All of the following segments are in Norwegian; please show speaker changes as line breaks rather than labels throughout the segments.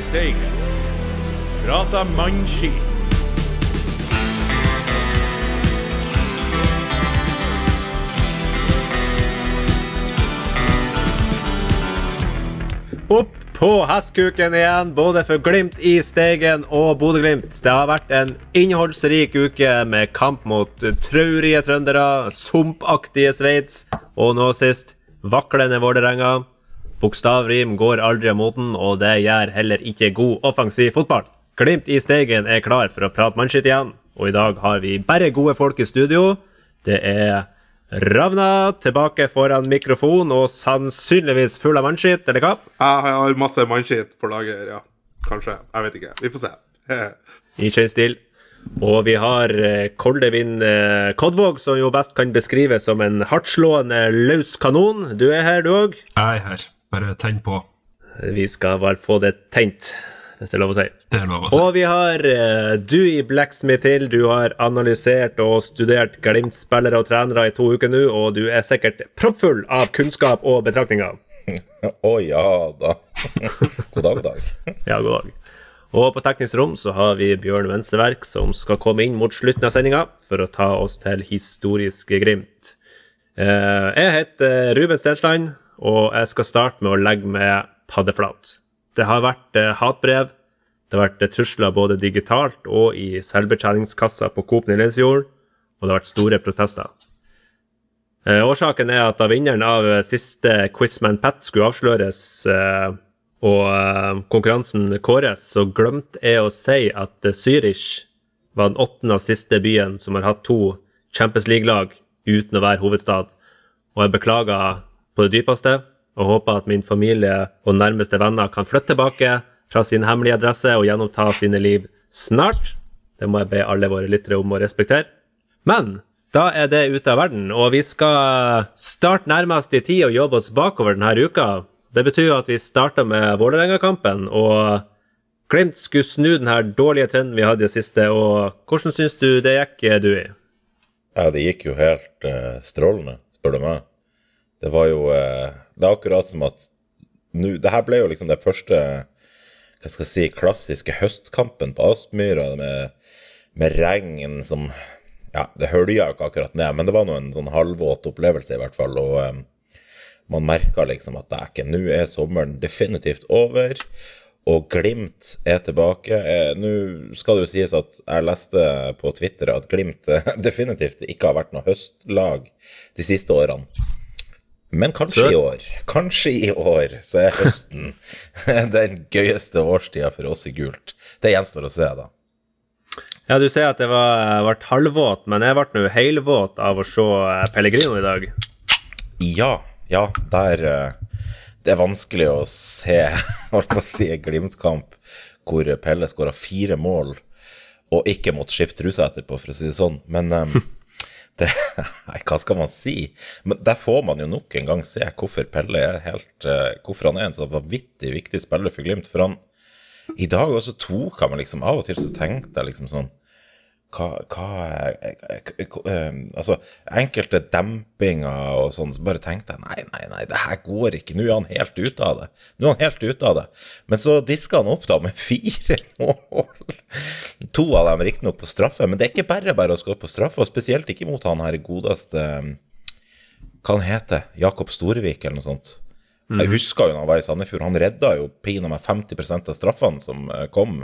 i Steigen. Prata mannskit.
Opp på hestkuken igjen, både for Glimt i Steigen og Bodø-Glimt. Det har vært en innholdsrik uke med kamp mot traurige trøndere, sumpaktige Sveits og nå sist vaklende Vålerenga. Bokstavrim går aldri av moten, og det gjør heller ikke god offensiv fotball. Glimt i Steigen er klar for å prate mannskitt igjen, og i dag har vi bare gode folk i studio. Det er Ravna tilbake foran mikrofon og sannsynligvis full av mannskitt, eller hva?
Jeg har masse mannskitt på lager, ja. Kanskje. Jeg vet ikke. Vi får se.
I kjønnstil. Og vi har Koldevin eh, Kodvåg, som jo best kan beskrives som en hardtslående løs kanon. Du er her, du òg?
Jeg er her. Bare tenn på.
Vi skal bare få det tent, hvis det er lov å si.
Det er lov å si.
Og vi har du i Blacksmith Hill. Du har analysert og studert Glimt-spillere og trenere i to uker nå, og du er sikkert proppfull av kunnskap og betraktninger.
Å ja da. god dag, god dag.
Ja, god dag. Og på teknisk rom så har vi Bjørn Venstreverk, som skal komme inn mot slutten av sendinga for å ta oss til historiske Glimt. Eh, jeg heter Ruben Stensland, og jeg skal starte med å legge meg paddeflat. Det har vært eh, hatbrev, det har vært eh, trusler både digitalt og i selvbetjeningskassa på Coop Nillesfjord. og det har vært store protester. Eh, årsaken er at da vinneren av eh, siste Quizman Pat skulle avsløres eh, og eh, konkurransen kåres, så glemte jeg å si at Zürich var den åttende og siste byen som har hatt to Champions League-lag uten å være hovedstad. Og jeg beklager på det dypeste og håper at min familie og nærmeste venner kan flytte tilbake fra sin hemmelige adresse og gjenoppta sine liv snart. Det må jeg be alle våre lyttere om å respektere. Men da er det ute av verden, og vi skal starte nærmest i tid og jobbe oss bakover denne uka. Det betyr at vi starter med Vålerenga-kampen, og Glimt skulle snu denne dårlige trenden vi hadde i det siste. og Hvordan syns du det gikk, Dui?
Ja, det gikk jo helt uh, strålende, spør du meg. Det var jo eh, Det er akkurat som at nå Det her ble jo liksom det første hva skal jeg si, klassiske høstkampen på Aspmyra med, med regn som Ja, det hølja jo ikke akkurat ned, men det var nå en sånn halvvåt opplevelse, i hvert fall. Og um, man merka liksom at det er ikke Nå er sommeren definitivt over. Og Glimt er tilbake. Eh, Nå skal det jo sies at jeg leste på Twitter at Glimt definitivt ikke har vært noe høstlag de siste årene. Men kanskje i år, kanskje i år, så er høsten den gøyeste årstida for oss i gult. Det gjenstår å se, da.
Ja, Du sier at jeg ble halvvåt, men jeg ble nå helvåt av å se eh, Pellegrino i dag.
Ja, ja, der eh, Det er vanskelig å se, holdt på å si, Glimt-kamp hvor Pelle skåra fire mål og ikke måtte skifte truse etterpå, for å si det sånn. Men eh, det, nei, hva skal man si? Men der får man jo nok en gang se hvorfor Pelle er helt eh, Hvorfor han er en så vanvittig viktig spiller for Glimt. For han i dag også tok han meg liksom Av og til så tenkte jeg liksom sånn hva, hva eh, eh, eh, Altså, enkelte dempinger og sånn, så bare tenkte jeg nei, nei, nei, det her går ikke. Nå er han helt ute av det. Nå er han helt ute av det. Men så diska han opp da med fire mål. To av dem riktignok på straffe, men det er ikke bare bare å skåre på straffe, og spesielt ikke mot han her godeste Hva han heter Jakob Storevik, eller noe sånt. Jeg husker jo når han var i Sandefjord, han redda jo pinadø meg 50% av straffene som kom.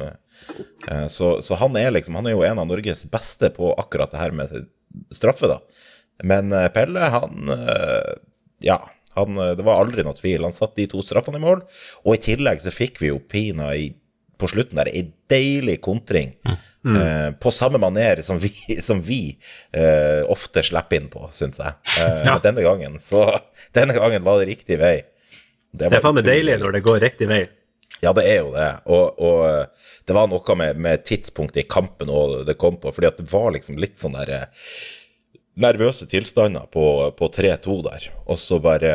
Eh, Så, så han er liksom Han er jo en av Norges beste på akkurat det her med straffe, da. Men eh, Pelle, han eh, Ja. Han, det var aldri noe tvil. Han satte de to straffene i mål, og i tillegg så fikk vi jo Pina i, på slutten der ei deilig kontring. Eh, på samme maner som vi, som vi eh, ofte slipper inn på, syns jeg. Eh,
Ja.
Denne gangen så Denne gangen var det riktig vei.
Det er faen meg deilig når det går riktig vei.
Ja, det er jo det. Og, og eh, det var noe med, med tidspunktet i kampen og det kom på, fordi at det var liksom litt sånn der eh, nervøse tilstander på, på 3-2 der, og så bare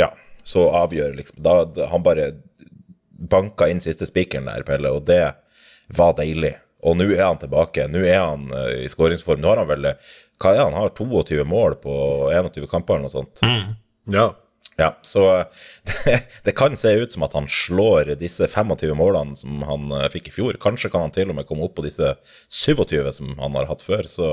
Ja, så avgjør liksom da, Han bare banka inn siste spikeren der, Pelle, og det var deilig. Og nå er han tilbake. Nå er han eh, i skåringsform. Nå har han vel Hva er han har? 22 mål på 21 kamper eller noe sånt?
Ja.
Ja, så det, det kan se ut som at han slår disse 25 målene som han eh, fikk i fjor. Kanskje kan han til og med komme opp på disse 27 som han har hatt før, så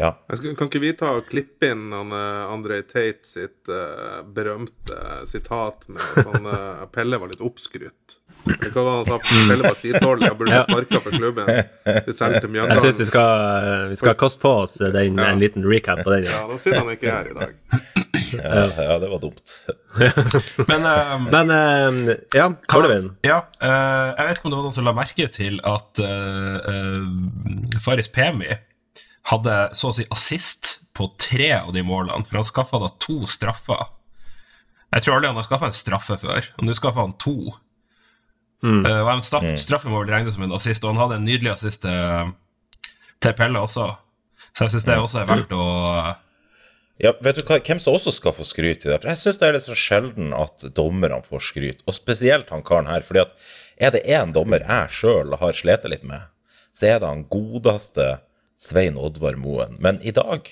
ja.
Jeg skal, kan ikke vi ta og klippe inn han, eh, André Tate sitt uh, berømte sitat med at han, uh, Pelle var litt oppskrytt? Hva var det han sa? Pelle var skitdårlig, og burde
Ja.
sparka for klubben. Vi solgte
Jeg syns vi skal, vi skal koste på oss den,
Ja.
en liten recap på den.
Ja,
Ja.
da synd han ikke er her i dag.
Ja, ja, det var dumt.
Men um,
Men um, ja, Kolevin.
Ja, uh, jeg vet ikke om det var noen som la merke til at uh, eh, Faris Pemi hadde så å si assist på tre av de målene, for han skaffa da to straffer. Jeg tror aldri han har skaffa en straffe før, og nå skaffa han to. Eh, og en straff, straffe må vel regnes som en assist, og han hadde en nydelig assist til, til Pelle også. Så jeg syns det også er verdt å
Ja, vet du hva, hvem som også skal få skryt i det? For jeg syns det er litt så sjelden at dommerne får skryt, og spesielt han karen her. fordi at er det én dommer jeg sjøl har slitt litt med, så er det han godeste Svein Oddvar Moen. Men i dag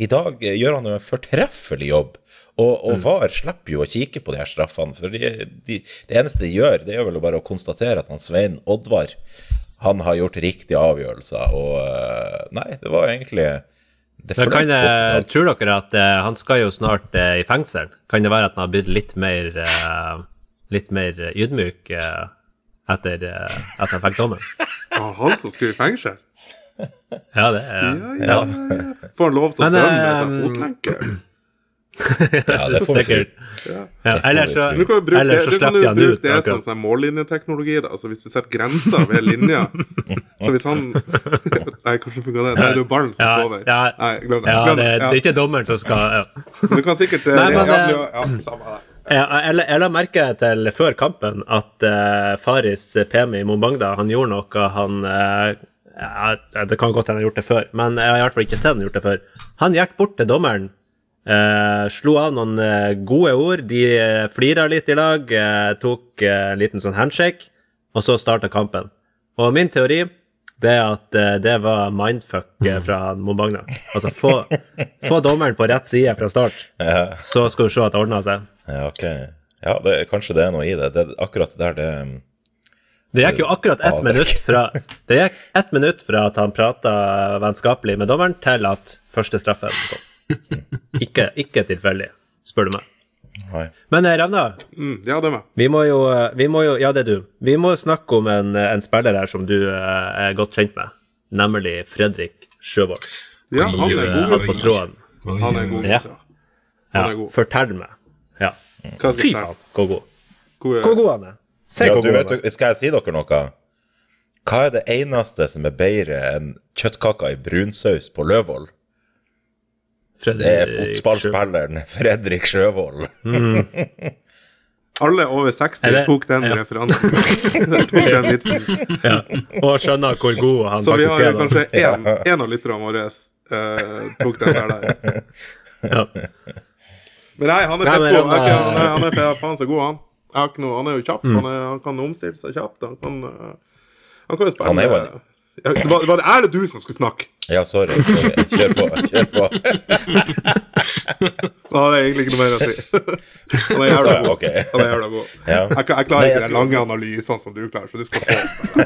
i dag gjør han jo en fortreffelig jobb. Og, og VAR slipper jo å kikke på de her straffene. For de, de, det eneste de gjør, det er vel bare å konstatere at han Svein Oddvar han har gjort riktige avgjørelser. Og eh, nei, det var egentlig Det fløt
kan
godt i
tror dere at uh, han skal jo snart uh, i fengsel? Kan det være at han har blitt litt mer uh, Litt mer ydmyk etter at han fikk dommen?
Ah, han som skulle i fengsel?
Ja, det er
Ja, ja, ja. ja. Får han lov til å
Men,
dømme med seg fotlenke?
Ja, det får
sikkert.
Ja.
Ja, eller så,
Du kan jo bruke det, du kan jo bruke
ut.
det som sånn mållinjeteknologi. da Altså Hvis du setter grenser ved linja Så hvis han Nei, hvordan funka det? Nei, det er jo ballen som
Ja,
over.
ja,
Nei, glem det.
ja,
Glem
det,
det.
det er ikke dommeren som skal ja.
Men Du kan sikkert eh,
Nei, men,
ja,
eh,
ja, ja, samme det.
Jeg, jeg, la- jeg la merke til før kampen at uh, Faris Pemi Mombangda han gjorde noe han uh, ja, Det kan godt hende han har gjort det før, men jeg har i hvert fall ikke sett han gjort det før. Han gikk bort til dommeren, eh, slo av noen eh, gode ord, de uh, flira litt i lag, eh, tok eh, en liten sånn handshake, og så starta kampen. Og min teori det er at eh, det var mindfuck eh, fra Mombagna. Altså, få, få dommeren på rett side fra start,
Ja,
så skal du se at det ordner seg.
ja, ok. Ja, det, kanskje det er noe i det. det akkurat der, det
Det gikk jo akkurat ett minutt fra Det gikk ett minutt fra at han prata vennskapelig med dommeren, til at første straffen kom. Ikke, ikke tilfeldig, spør du meg.
Nei.
Men eh, Ravna,
Mm, ja, det er meg.
vi må jo, eh, vi må jo Ja, det er du. Vi må snakke om en, en spiller her som du eh, er godt kjent med, nemlig Fredrik Sjøvold.
Ja, han er
Eh,
god.
Han på tråden.
Han er god.
Ja.
Ja.
Fortell meg. Ja. Fy faen, hvor god. Hvor god han er. Se
Ja,
hvor
du
god han er.
skal jeg si dere noe? Hva er det eneste som er bedre enn kjøttkaker i brunsaus på Løvold? Det er
Fredrik
fotballspilleren Fredrik Sjøvold.
Alle over 60
Er det-
tok den
ja.
referansen. tok den vitsen.
Ja. Og skjønner hvor god han
Så vi
faktisk
har
er.
jo
da.
kanskje én, av lytterne våre uh, tok den der. der.
Ja.
Men nei, han er fett god. Han er, ikke-
han,
er, han er fett, faen så god, han. Jeg har ikke noe, han er jo kjapp. Han, er, han kan omstille seg kjapt. Han kan, eh, han kan jo spille
Han er jo en-
ja, det var, var det, Er det du som skulle snakke?
Ja, sorry. sorry. Kjør på. Kjør på.
Da har jeg egentlig ikke noe mer å si. Han er jævla god.
Okay.
Han er jævla god.
Ja.
Jeg, jeg klarer
Nei, jeg
ikke de
skal-
lange analysene som du klarer, så du skal få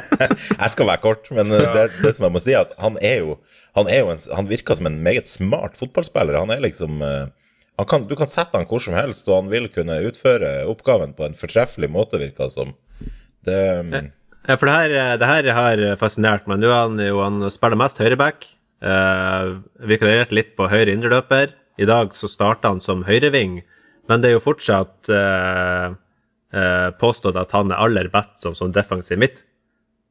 Jeg skal være kort, men uh, det, det som jeg må si, er at han er jo Han, er jo en, han virker som en meget smart fotballspiller. Han er liksom uh, han kan, Du kan sette han hvor som helst, og han vil kunne utføre oppgaven på en fortreffelig måte, virker det som. Det um,
Ja, for det her, eh, det her har fascinert meg. Nå er han jo han spiller mest høyreback. Uh, Vikarierte litt på høyre indreløper. I dag så starta han som høyreving, men det er jo fortsatt uh, uh, påstått at han er aller best som, som defensiv midt.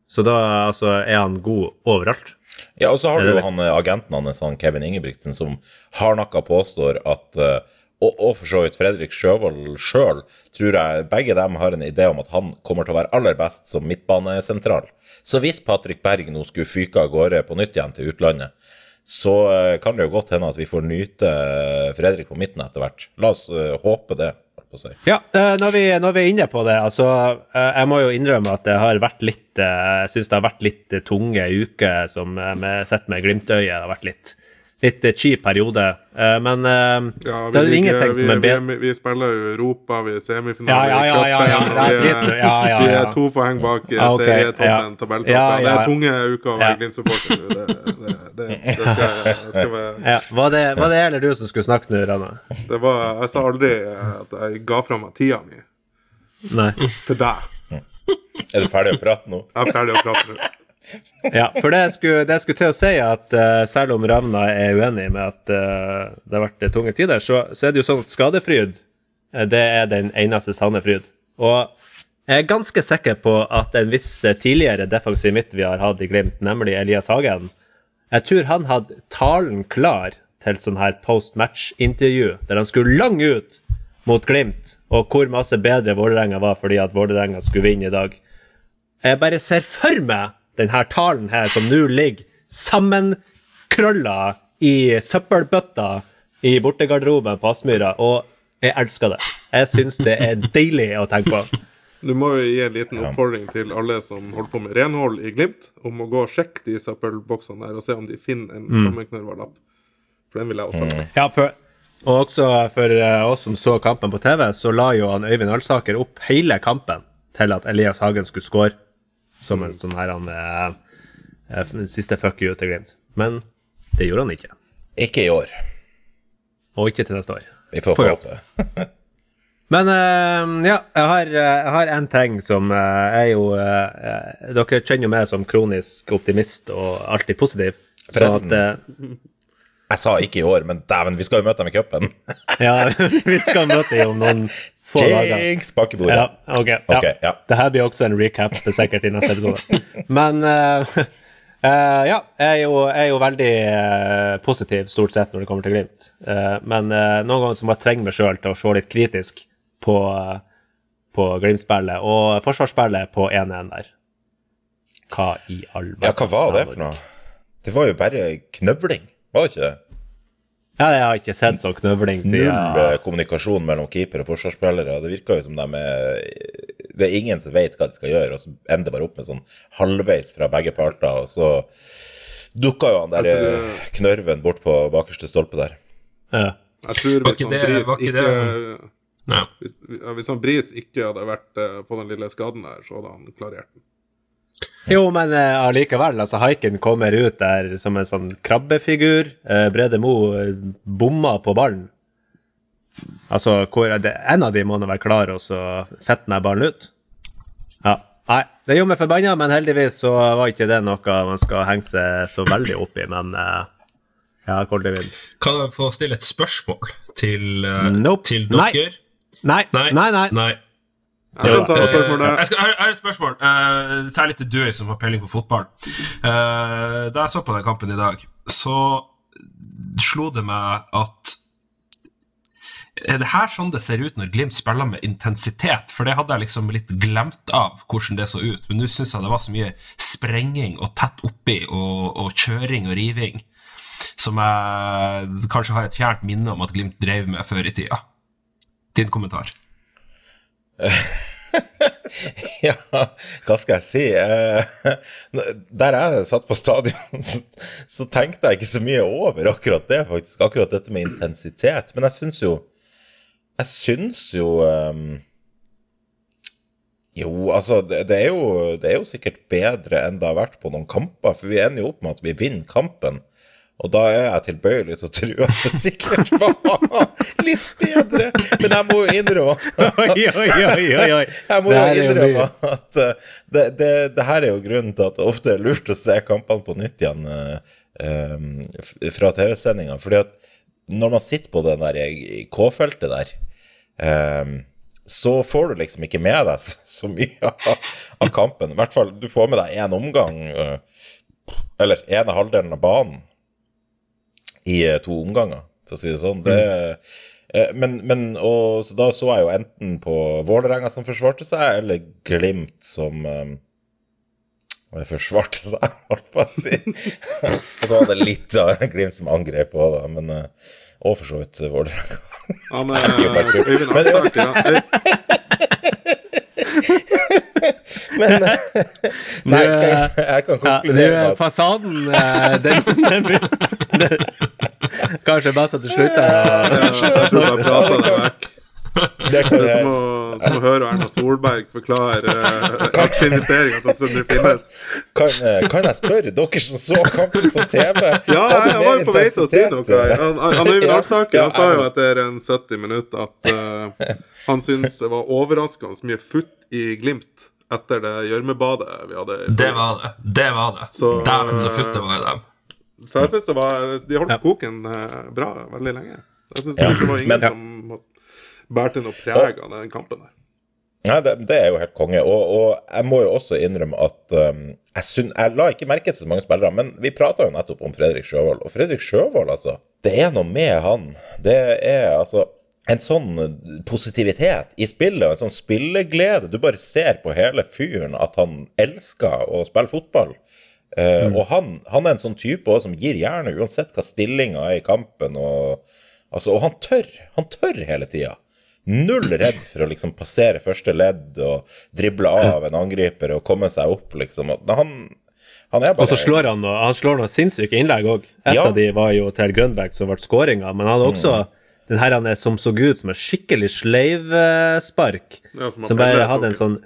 Så da altså, er han god overalt.
Ja, og så har du jo han eh, agenten hans, han Kevin Ingebrigtsen, som hardnakka påstår at eh, og, og for så vidt Fredrik Sjøvold sjøl, tror jeg begge dem har en idé om at han kommer til å være aller best som midtbanesentral. Så hvis Patrick Berg nå skulle fyke av gårde på nytt igjen til utlandet, så eh, kan det jo godt hende at vi får nyte eh, Fredrik på midten etter hvert. La oss eh, håpe det. si.
Ja, når vi, når vi er inne på det, altså Jeg må jo innrømme at det har vært litt Jeg syns det har vært litt tunge uker som med, sett med Glimt-øyet. Det har vært litt litt eh, kjip periode. Eh, men eh,
Ja,
det er jo
ligger-
ingenting
vi,
som er
vi,
bedre
vi, vi spiller jo Europa, vi er
Ja,
semifinale
ja, ja, ja, ja,
vi,
Ja,
er- vi er to poeng bak eh,
Ja, ok,
serietoppen,
ja.
tabelltoppen.
Ja,
Det
ja.
er tunge uker å være. Glimt-supporter nå. Det, det, det, det, skal, jeg- det skal være
var, det, var det jeg eller du som skulle snakke nå, Rana?
Det var Jeg sa aldri at jeg ga fra meg tida mi
Nei.
til deg.
Er du ferdig å prate nå?
Jeg er ferdig å prate nå.
Ja, for det jeg skulle, det jeg skulle til å si, at uh, selv om Ravna er uenig med at uh, det har vært tunge tider, så, så er det jo sånn at skadefryd, uh, det er den eneste sanne fryd. Og jeg er ganske sikker på at en viss tidligere defensiv midt vi har hatt i Glimt, nemlig Elias Hagen, jeg tror han hadde talen klar til sånn her post-match-intervju, der han skulle lang ut mot Glimt, og hvor masse bedre Vålerenga var fordi at Vålerenga skulle vinne i dag. Jeg bare ser for meg denne talen her som nå ligger sammenkrølla i søppelbøtta i bortegarderoben på Aspmyra, og jeg elsker det. Jeg syns det er deilig å tenke på.
Du må jo gi en liten oppfordring til alle som holder på med renhold i Glimt, om å gå og sjekke de søppelboksene der og se om de finner en sammenknørva lapp. For den vil jeg også ha.
Ja, for, og også for eh, oss som så kampen på TV, så la jo han Øyvind Alsaker opp hele kampen til at Elias Hagen skulle score, som en sånn her han eh, eh, siste fuck you til Glimt. Men det gjorde han ikke.
Ikke i år.
Og ikke til neste år.
Vi får håpe det.
Men eh, ja, jeg har, eh, jeg har en ting som eh, er jo eh, Dere kjenner jo meg som kronisk optimist og alltid positiv.
Forresten.
at
Jeg sa ikke i år, men dæven, vi skal jo møte dem i cupen.
Ja, vi skal møte dem om noen få dager.
Jinx bak i bordet.
Ja, ok. Ja.
Okay, ja.
Det her blir også en recap sikkert i neste episode. Men uh, uh, ja, jeg er, jo, jeg er jo veldig uh, positiv stort sett når det kommer til Glimt. Men noen ganger så må jeg tvinge meg sjøl til å se litt kritisk på, på Glimt-spillet og forsvarsspillet på 1-1 der. Hva i all
Ja, hva var det for noe? Det var jo bare knøvling, var det ikke det?
Ja, jeg har ikke sett sånn knøvling siden
Null kommunikasjon mellom keeper og forsvarsspillere. Det virker jo som de er Det er ingen som vet hva de skal gjøre, og så ender det bare opp med sånn halvveis fra begge parter, og så dukka jo han der
Altså,
eh, knørven bort på bakerste stolpe der.
ja.
Jeg tror hvis han Bris
ikke
ikke hvis, hvis han Bris ikke hadde vært eh, på den lille skaden der, så hadde han klarert den.
Jo, men allikevel. Uh, altså Haiken kommer ut der som en sånn krabbefigur. Uh, Brede Mo eh, bomma på ballen. Altså, hvor er det, en av de må nå være klar og så fette meg ballen ut. Ja. Nei, det gjorde meg forbanna, men heldigvis så var ikke det noe man skal henge seg så veldig opp i. Men uh, ja, Koldevind.
Kan jeg få stille et spørsmål til, uh,
Nope.
til
Nei.
dere?
Nei, nei, nei. nei.
Nei.
Jeg kan ta
Eh,
spørsmålet.
jeg, skal, jeg, har, et spørsmål, eh, særlig til Dewey, som har peiling på fotball. Eh, da jeg så på den kampen i dag, så slo det meg at Er det her sånn det ser ut når Glimt spiller med intensitet? For det hadde jeg liksom litt glemt av hvordan det så ut. Men nå syns jeg det var så mye sprenging og tett oppi og, og kjøring og riving som jeg kanskje har et fjernt minne om at Glimt drev med før i tida. Din kommentar.
Ja, hva skal jeg si? Eh, Der jeg satt på stadion, så, tenkte jeg ikke så mye over akkurat det, faktisk. Akkurat dette med intensitet. Men jeg syns jo Jeg syns jo ehm, Jo, altså, det, er jo, det er jo sikkert bedre enn det har vært på noen kamper, for vi ender jo opp med at vi vinner kampen. Og da er jeg tilbøyelig til å tro at det sikkert var litt bedre. Men jeg må jo innrømme
Oi, oi, oi,
jeg må jo innrømme at eh, det, det, det her er jo grunnen til at det ofte er lurt å se kampene på nytt igjen eh, eh, fra TV-sendinga. Fordi at når man sitter på den der K-feltet der, eh, så får du liksom ikke med deg så, så mye av, av kampen. I hvert fall, du får med deg én omgang, eh, eller ene halvdelen av banen, i eh, to omganger, for å si det sånn. Det, mm. men, men og, så da så jeg jo enten på Vålerenga som forsvarte seg, eller Glimt som eh, forsvarte seg, holdt på å si. og så var det litt av Glimt som angrep òg, da. Men, eh, og for så vidt Vålerenga.
Han
er.
Øyvind
Men- Nei, jeg, jeg kan
Ja,
konkludere
er
med at
fasaden eh, den, den, Kanskje best at du slutter å
vekk.
Det
er som å, som å høre Erna Solberg forklare uh, aksjeinvesteringer til Søndre Finnes.
kan, eh, kan jeg spørre dere som så kampen på TV?
Ja, jeg, jeg var jo på vei til å si noe. Han, Øyvind Alsaker
ja,
sa jo etter en 70 minutter at uh, han syntes det var overraskende mye futt i Glimt etter det gjørmebadet vi hadde.
Det var det. Det var det.
Så,
Dæven så futt det var i dem.
Så jeg syns det var De holdt
Ja.
koken eh, bra veldig lenge. Jeg syns
Ja,
det var ingen
men-
som bærte noe preg av den kampen der.
Nei, det, det er jo helt konge. Og, og jeg må jo også innrømme at um, jeg, syn- jeg la ikke merke til så mange spillere, men vi prata jo nettopp om Fredrik Sjøvold. Og Fredrik Sjøvold, altså. Det er noe med han. Det er altså en sånn positivitet i spillet, og en sånn spilleglede. Du bare ser på hele fyren at han elsker å spille fotball. Eh, Og han, han er en sånn type også, som gir jernet, uansett hva stillinga er i kampen. Og, altså, og han tør. Han tør hele tida. Null redd for å liksom passere første ledd og drible av en angriper og komme seg opp, liksom. Han, han er bare
Og så slår han noe, han slår noen sinnssyke innlegg òg. Et
Ja.
av de var jo til Grønberg, som ble skåringa, men han hadde også den her han er som så ut som en skikkelig sleivspark.
Ja, som
som bare hadde en sånn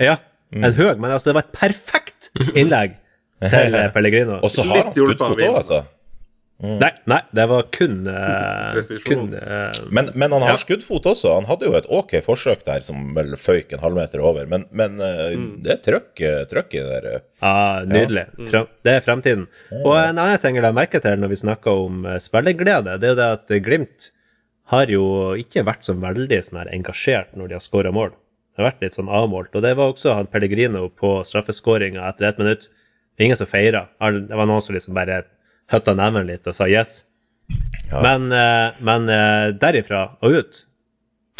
Ja, en høg, men altså, det var et perfekt innlegg til eh, Pellegrino.
Og så har han skuddfot òg, altså. Mm.
Nei, nei, det var kun,
uh,
kun uh,
Men, men han har
Ja.
skuddfot også. Han hadde jo et ok forsøk der som vel føyk en halvmeter over. Men, men eh, det er trøkk, trøkk i det der. eh.
Ja, nydelig. Frem, det er fremtiden. Og en annen ting jeg la merke til når vi snakker om Spilleglede, spillerglede, det er jo det at Glimt har jo ikke vært så veldig sånn her engasjert når de har skåra mål. Det har vært litt sånn avmålt. Og det var også han Pellegrino på straffeskåringa etter ett minutt. Det er ingen som feira. Det var noen som liksom bare høtta neven litt og sa yes.
Ja.
Men, eh, men eh, derifra og ut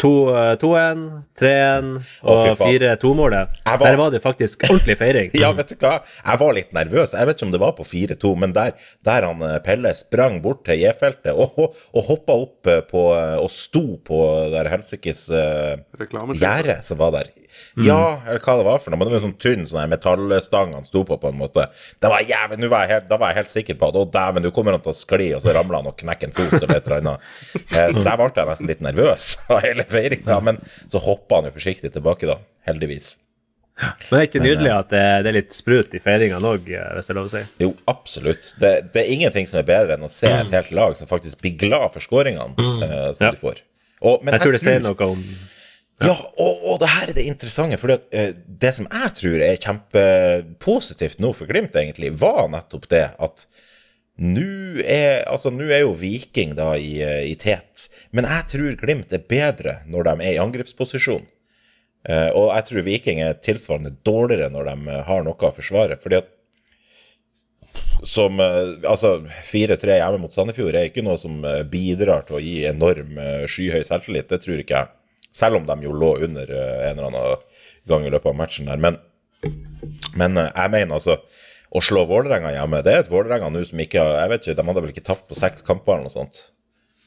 eh, 2-1, 3-1 og 4-2-målet.
Var-
Der var det faktisk ordentlig feiring.
Ja, vet du hva? Jeg var litt nervøs. Jeg vet ikke om det var på 4-2, men der, der han eh, Pelle sprang bort til J-feltet og, og, hoppa opp eh, på eh, og sto på der helsikes uh, gjerde som var der. Ja, eller hva det var for noe, men det var en sånn tynn sånn metallstang han sto på, på en måte. Det var jævlig, nå var jeg helt, Da var jeg helt sikker på at å dæven, nå kommer han til å skli, og så ramler han og knekker en fot eller et eller annet. Eh, Så der ble jeg nesten litt nervøs av hele feiringa, men så hoppa han jo forsiktig tilbake, da. Heldigvis.
Men det er ikke nydelig at det, det er litt sprut i feiringene òg, hvis det er lov å si.
Jo, absolutt. Det, det er ingenting som er bedre enn å se et helt lag som faktisk blir glad for skåringene eh, som
Ja.
de får. Og, men
Jeg tror det sier noe om
Ja, og, og det her er det interessante, for det som jeg tror er kjempepositivt nå for Glimt, egentlig, var nettopp det at nå er, altså, er jo Viking da i, eh, i tet, men jeg tror Glimt er bedre når de er i angrepsposisjon. Uh, og jeg tror Viking er tilsvarende dårligere når de eh, har noe å forsvare. fordi at som eh, Altså, 4-3 hjemme mot Sandefjord er ikke noe som eh, bidrar til å gi enorm eh, skyhøy selvtillit. Det tror ikke jeg. Selv om de jo lå under eh, en eller annen gang i løpet av matchen der. Men, men eh, jeg mener altså Å slå Vålerenga hjemme Det er et Vålerenga nå som ikke har Jeg vet ikke, de hadde vel ikke tapt på seks kamper eller noe sånt.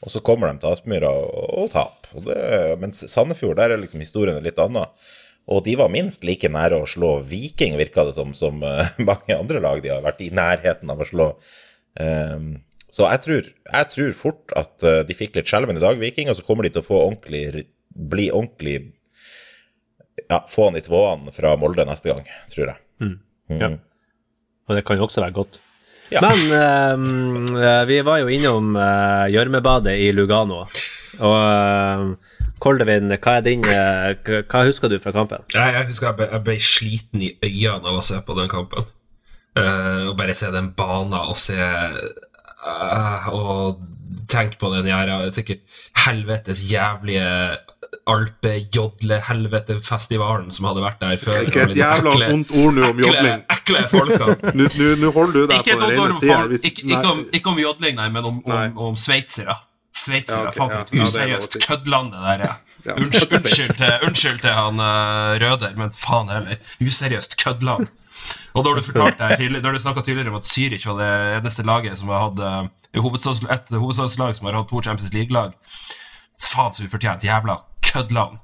Og så kommer de til Aspmyra og, og taper. Mens Sandefjord, der er liksom historien litt annen. Og de var minst like nære å slå Viking, virka det som, som eh, mange andre lag de har vært i nærheten av å slå. Um, så jeg tror, jeg tror fort at de fikk litt skjelven i dag, Viking, og så kommer de til å få ordentlig, bli ordentlig Ja, få han i tvåene fra Molde neste gang, tror jeg.
Ja. Og det kan jo også være godt.
Ja.
Men eh, vi var jo innom uh, gjørmebadet i Lugano. Og uh, Koldevin, hva er din eh, hva- husker du fra kampen?
Jeg, jeg husker jeg ble, jeg ble sliten i øynene av å se på den kampen. Å og bare se den banen og se eh, Og tenke på den jævla Sikkert helvetes jævlige alpe-jodle-helvete-festivalen som hadde vært der før.
Ikke et jævla vondt ord nå om jodling.
ekle ekle
folka. Nå nå holder du deg
Ikke,
på det
et
rene. Hvis-
ikke, ikke, om, ikke om jodling, nei, men om, om, om sveitsere. Sveitsere.
Ja, okay,
Faen, for et
er
useriøst
ja,
køddland det der er.
Ja,
Unnskyld, unnskyld, til, unnskyld til han uh, Røder, men faen heller. Useriøst køddland. Og når du fortalt deg tidligere, når du snakka tidligere om at Zürich var det eneste laget som har hatt eh, et hovedstadslag som har hatt to Champions League-lag Faen så ufortjent. Jævla køddland.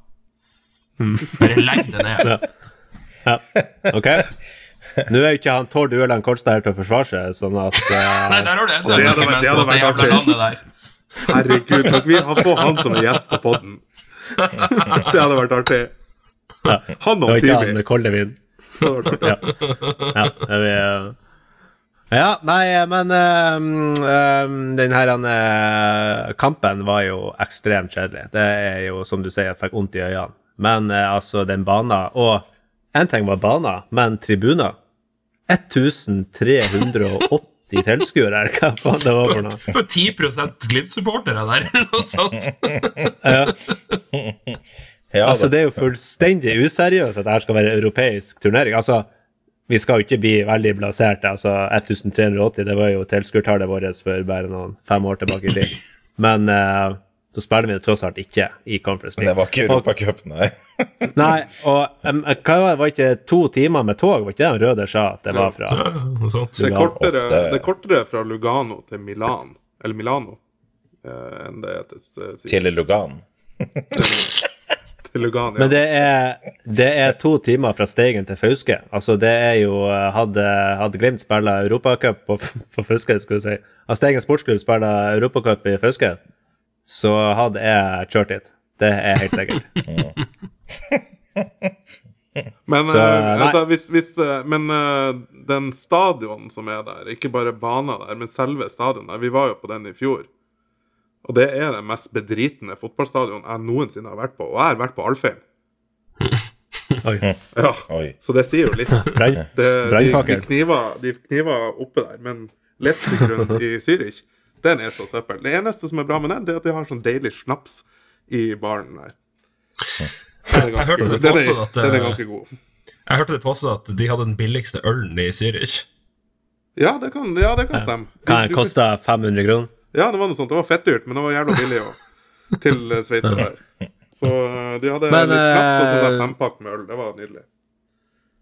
Bare legg det ned.
Ja, ok. Nå er jo ikke han Tord Ueland Kolstad her til å forsvare seg, sånn at uh...
Nei, der har du enda
Det
et
hadde
argument
det hadde
det
vært
jævla
artig.
landet der.
Herregud, takk. vi har fått han som en gjest på podden? Det hadde vært artig. Han
det var ikke han Koldevin. Ja. ja, det vi, ja, nei, men um, um, den her uh, kampen var jo ekstremt kjedelig. Det er jo, som du sier, jeg fikk vondt i øynene. Men uh, altså, den bana Og én ting var bana, men tribuner 1380 tilskuere, eller hva faen det var for noe.
10 Glimt-supportere der, eller noe sånt.
Ja.
Ja,
Altså,
det,
det er jo fullstendig useriøst at dette skal være europeisk turnering. Altså, vi skal jo ikke bli veldig blasert. Altså, 1380, det var jo tilskuertallet vårt for bare noen fem år tilbake i tid. Men uh, så spiller vi det tross alt ikke i Conference League.
det var ikke Europacup, nei.
Nei, og um, hva var ikke to timer med tog? Var ikke det han Røder sa at det var fra?
Ja.
Det er, kortere, det er kortere fra Lugano til Milan, eller Milano, eh, enn det er til, til,
Til Lugan.
Lugano. Ja.
Men det er, det er to timer fra Steigen til Fauske. Altså, det er jo Hadde, hadde Glimt spilla Europacup på, på Fauske, skulle du si Hadde Steigen sportsklubb spilla Europacup i Fauske, så hadde jeg kjørt dit. Det er helt sikkert.
Men,
Så,
eh, altså, hvis, hvis, eh, men eh, den stadion som er der, ikke bare bana der, men selve stadion der, vi var jo på den i fjor. Og det er den mest bedritne fotballstadion jeg noensinne har vært på. Og jeg har vært på Alfheim.
Oi.
Ja,
Oi.
så det sier jo litt. Det, de, de, kniver, de kniver oppe der, men Letzigrund i Zürich, den er så søppel. Det eneste som er bra med den, det er at de har sånn deilig snaps i baren der. Den er
Jeg hørte
ganske,
det
den er,
at,
den er
eh,
ganske god.
Jeg hørte det påstått at de hadde den billigste ølen i Zürich.
Ja, det kan, ja, det kan stemme.
Kan
Du- du-
koste 500 kroner.
Ja, det var noe sånt. Det var fettdyrt, men det var jævla billig òg. Til Sveitser der. Så eh, de hadde
Men,
litt knapt og sånn
eh,
fempakk med øl. Det var nydelig.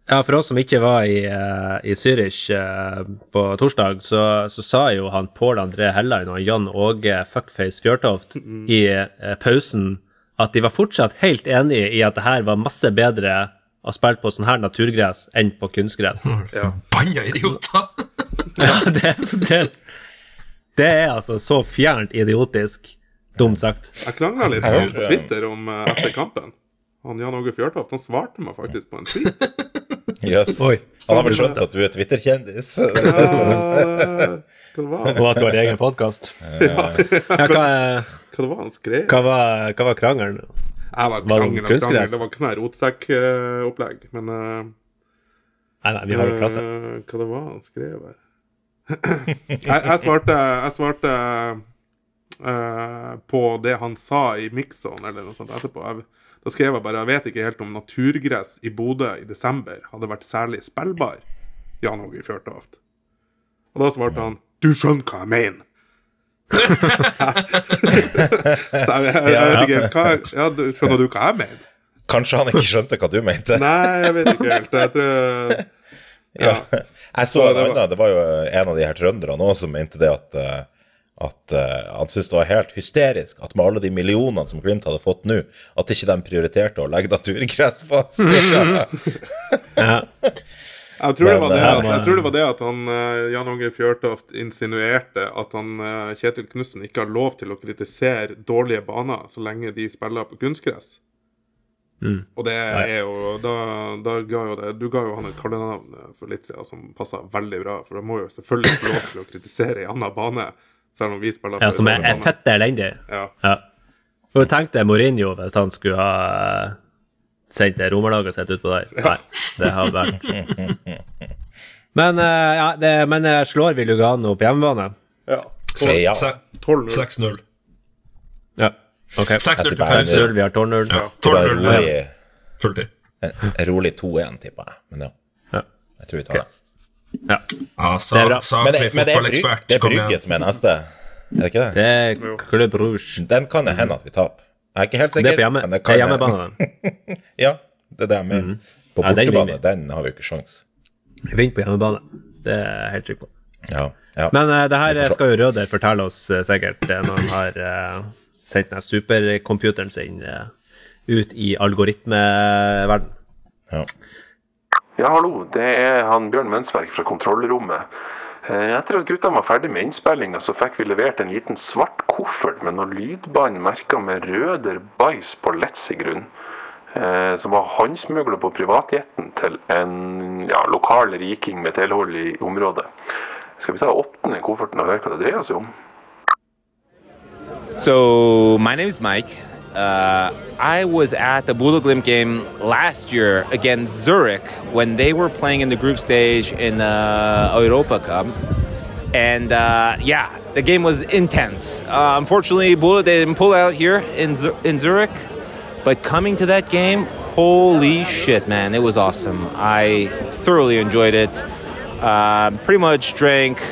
Ja, for oss som ikke var i, eh, i Zürich eh, på torsdag, så, så sa jo han Pål André Helland og Jan Åge Fuckface Fjørtoft i eh, pausen at de var fortsatt helt enige i at det her var masse bedre å spille på sånn her naturgress enn på kunstgress.
Ja.
Banna idioter!
Ja, det, det, det er altså så fjernt idiotisk. Dumt sagt.
Jeg krangla litt på Twitter om eh, etter kampen. Han Jan Åge Fjørtoft han svarte meg faktisk på en tweet.
Jøss.
Yes.
Han har vel skjønt at du er Twitter-kjendis?
Ja, var
Og at du har egen podkast. Ja, hva,
Hva det var han skrev?
hva, var, hva var krangelen?
Jeg var krangel og krangel. Det var ikke sånn rotsekkopplegg. Men uh,
Nei, nei, vi har jo klasse.
eh, hva det var han skrev her jeg, jeg svarte, jeg svarte uh, på det han sa i Mixon eller noe sånt etterpå. Jeg, da skrev jeg bare Jeg vet ikke helt om naturgress i Bodø i desember hadde vært særlig spillbar. Jan Åge Fjørtoft. Og da svarte han Du skjønner hva jeg mener. Så jeg, jeg, vet ikke hva ja, du, Skjønner du hva jeg mener?
Kanskje han ikke skjønte hva du mente?
Nei, jeg vet ikke helt. Jeg tror
Ja. Jeg så
Så
en
det var-
annen, det var jo en av de her trønderne òg som mente det at eh, at eh, han syntes det var helt hysterisk at med alle de millionene som Glimt hadde fått nå, at ikke de prioriterte å legge naturgress på spillerne.
Ja.
Jeg tror, det var
Men,
det,
eh,
at, jeg tror det var det at han, Jan Åge Fjørtoft insinuerte at han, Kjetil Knutsen ikke har lov til å kritisere dårlige baner så lenge de spiller på kunstgress.
Mm.
Og det er jo da, da ga jo det, Du ga jo han et kallenavn for litt siden som passa veldig bra. For da må jo selvfølgelig få lov til å kritisere i annen bane, selv om vi spiller på
ja, som er,
en
er fette elendig.
Ja.
Ja. Og tenk deg Mourinho hvis han skulle ha sendt det romerlaget sitt utpå der. Nei, det har vært Men, eh, ja, det, men eh, slår vi Lugano på hjemmebane?
ja.
Så ja.
Se-
12-0.
6-0.
OK.
6-0 til pause.
6-0, vi har 12-0.
Ja,
Det var
12-0
rolig,
fulltid.
en rolig 2-1, tipper jeg. Men ja,
Ja.
jeg tror vi tar det.
ja.
Altså,
Det er bra.
Men det, men det er,
bryg,
det er Brygge som er neste, er det ikke det?
Det er Club Rouge.
Den kan det hende at vi taper. Jeg er ikke helt
Det er på hjemme, det er hjemmebane. den.
Ja, det er det jeg mener. På
Ja, den
bortebane, den har vi jo ikke sjans.
Vi vinner på hjemmebane. Det er jeg helt trygg på.
Ja, ja.
Men uh, det her skal jo Røder fortelle oss uh, sikkert eh, når han har eh, sendt den supercomputeren sin eh, ut i algoritmeverden.
ja.
Ja, hallo. Det er han Bjørn Mønsberg fra kontrollrommet. Eh, Etter at guttene var ferdig med innspillinga, så fikk vi levert en liten svart koffert med noen lydbånd merka med røder bæsj på letsig grunn. Eh, Som var håndsmugla på privatjeten til en ja, lokal riking med tilhold i området. Skal vi ta og åpne kofferten og høre hva det dreier seg om?
So my name is Mike. Uh, I was at the Bodo Glimt game last year against Zurich when they were playing in the group stage in the Europa Cup. And uh, yeah, the game was intense. Uh, unfortunately, Bodo didn't pull out here in, in Zurich. But coming to that game, holy shit, man, it was awesome. I thoroughly enjoyed it. Uh, pretty much drank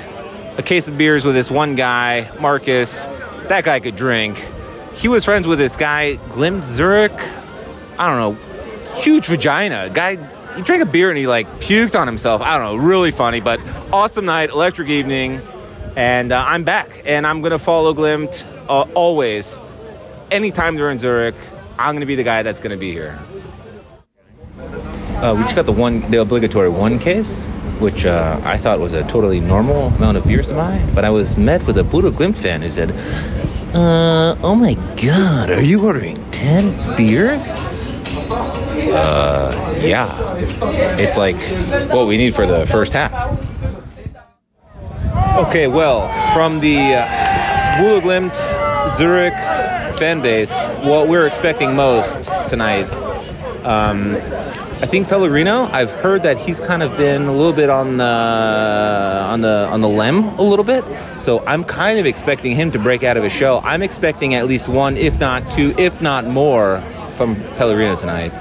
a case of beers with this one guy, Marcus. That guy could drink. He was friends with this guy, Glim Zurich. I don't know, huge vagina. Guy, he drank a beer and he like puked on himself. I don't know, really funny, but awesome night, electric evening. And uh, I'm back, and I'm gonna follow Glimt uh, always. Anytime they're in Zurich, I'm gonna be the guy that's gonna be here. Uh, we just got the one, the obligatory one case, which uh, I thought was a totally normal amount of beers to buy. But I was met with a Budo Glimt fan who said, uh, "Oh my God, are you ordering ten beers?" Uh, yeah, it's like what we need for the first half. Okay, well, from the uh, Glimt Zurich fan base, what we're expecting most tonight I think Pellerino. I've heard that he's kind of been a little bit on the on the on the lem a little bit. So I'm kind of expecting him to break out of his shell. I'm expecting at least one, if not two, if not more, from Pellerino tonight.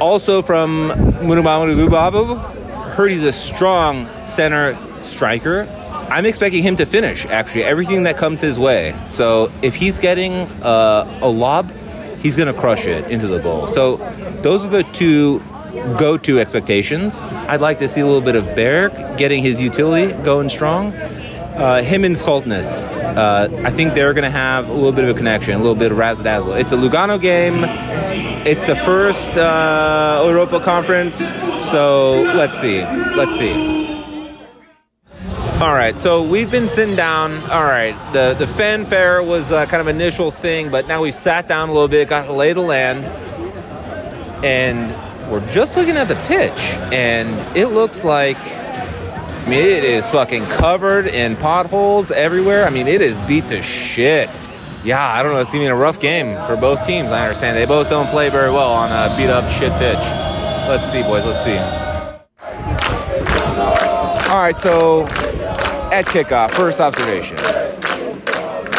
Also from Munubama Lubabu, heard he's a strong center striker. I'm expecting him to finish actually everything that comes his way. So if he's getting uh, a lob, he's going to crush it into the goal. So those are the two go-to expectations. I'd like to see a little bit of Berg getting his utility going strong. Uh, him and Saltness, uh, I think they're going to have a little bit of a connection, a little bit of razzle dazzle. It's a Lugano game. It's the first uh, Europa Conference, so let's see. Let's see. All right, so we've been sitting down. All right, the the fanfare was uh, kind of initial thing, but now we've sat down a little bit, got the lay the land, and we're just looking at the pitch, and it looks like. I mean, it is fucking covered in potholes everywhere. I mean, it is beat to shit. Yeah, I don't know. It's gonna be a rough game for both teams. I understand they both don't play very well on a beat up shit pitch. Let's see, boys. Let's see. All right, so at kickoff, first observation.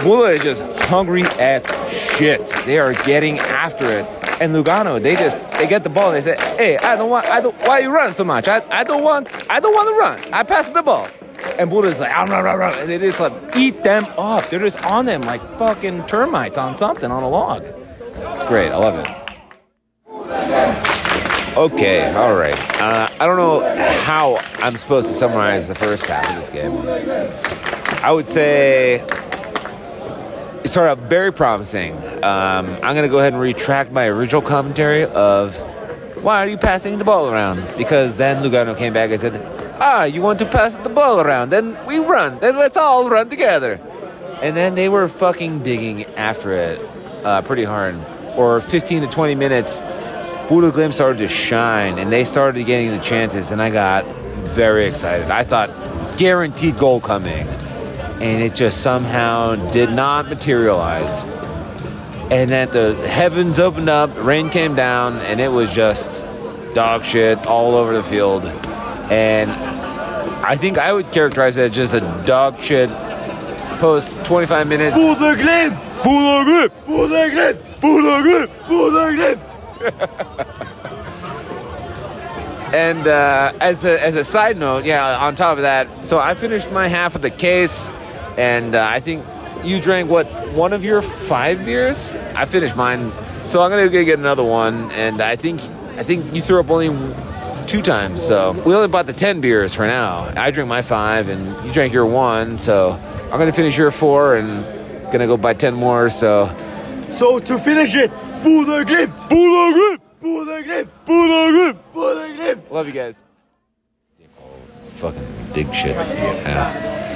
Mula is just hungry as shit. They are getting after it. And Lugano, they just they get the ball and they say, "Hey, I don't want. I don't. Why you run so much? I, I don't want. I don't want to run. I pass the ball." And Buddha's like, "Ah, run, run, run," and they just like eat them up. They're just on them like fucking termites on something on a log. It's great. I love it. Okay, all right. Uh, I don't know how I'm supposed to summarize the first half of this game. I would say it started out very promising. Um, I'm going to go ahead and retract my original commentary of why are you passing the ball around? Because then Lugano came back and said, ah, you want to pass the ball around? Then we run. Then let's all run together. And then they were fucking digging after it uh, pretty hard. Or 15 to 20 minutes, Budo Glimt started to shine and they started getting the chances, and I got very excited. I thought guaranteed goal coming, and it just somehow did not materialize. And then the heavens opened up, rain came down, and it was just dog shit all over the field. And I think I would characterize it as just a dog shit post 25 minutes. Budo Glimt! Budo Glimt! Budo Glimt! Budo Glimt! Budo Glimt! And uh, as a as a side note, yeah, on top of that, so I finished my half of the case, and uh, I think you drank what one of your five beers. I finished mine, so I'm gonna go get another one, and I think I think you threw up only two times, so we only bought the ten beers for now. I drank my five, and you drank your one, so I'm gonna finish your four, and gonna go buy ten more. So
So to finish it, Budo Glimt! Budo Glimt! Budo Glimt! Budo Glimt! Budo Glimt!
love you guys.
fucking dig shits half.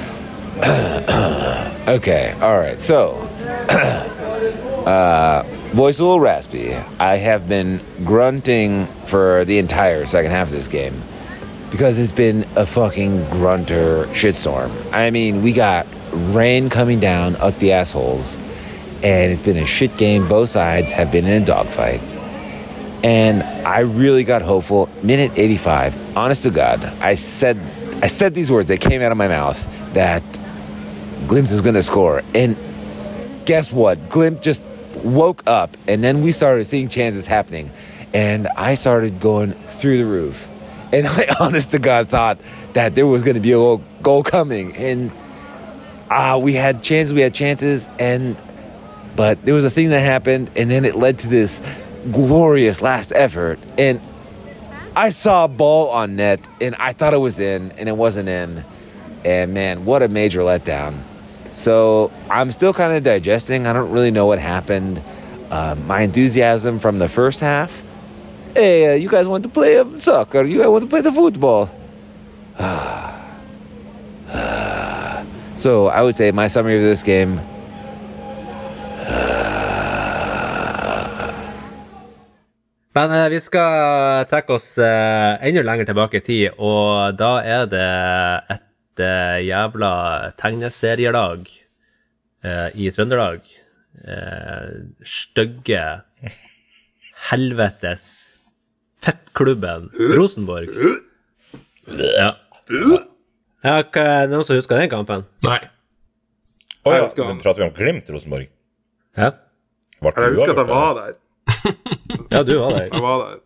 okay, all right. So, uh, voice a little raspy. I have been grunting for the entire second half of this game because it's been a fucking grunter shitstorm. I mean, we got rain coming down up the assholes, and it's been a shit game. Both sides have been in a dogfight. And I really got hopeful. Minute 85, honest to God, I said I said these words that came out of my mouth that Glimt is gonna score. And guess what? Glimt just woke up and then we started seeing chances happening. And I started going through the roof. And I honest to God thought that there was gonna be a goal, goal coming. And uh, we had chances, we had chances, and but there was a thing that happened, and then it led to this glorious last effort. And I saw a ball on net, and I thought it was in, and it wasn't in. And man, what a major letdown. So I'm still kind of digesting. I don't really know what happened. Uh, my enthusiasm from the first half. Hey, uh, you guys want to play soccer? You guys want to play the football? so I would say my summary of this game
Men eh, vi skal trekke oss eh, enda lenger tilbake i tid, og da er det et eh, jævla tegneserielag eh, i Trøndelag. Eh, stygge helvetes fettklubben Rosenborg. Ja. ja hva, er det noen som husker den kampen?
Nei.
Å ja,
husker han.
prater vi om Glimt Rosenborg?
Ja,
Ble
Jeg husker at jeg var der.
ja du var der.
Jeg var der.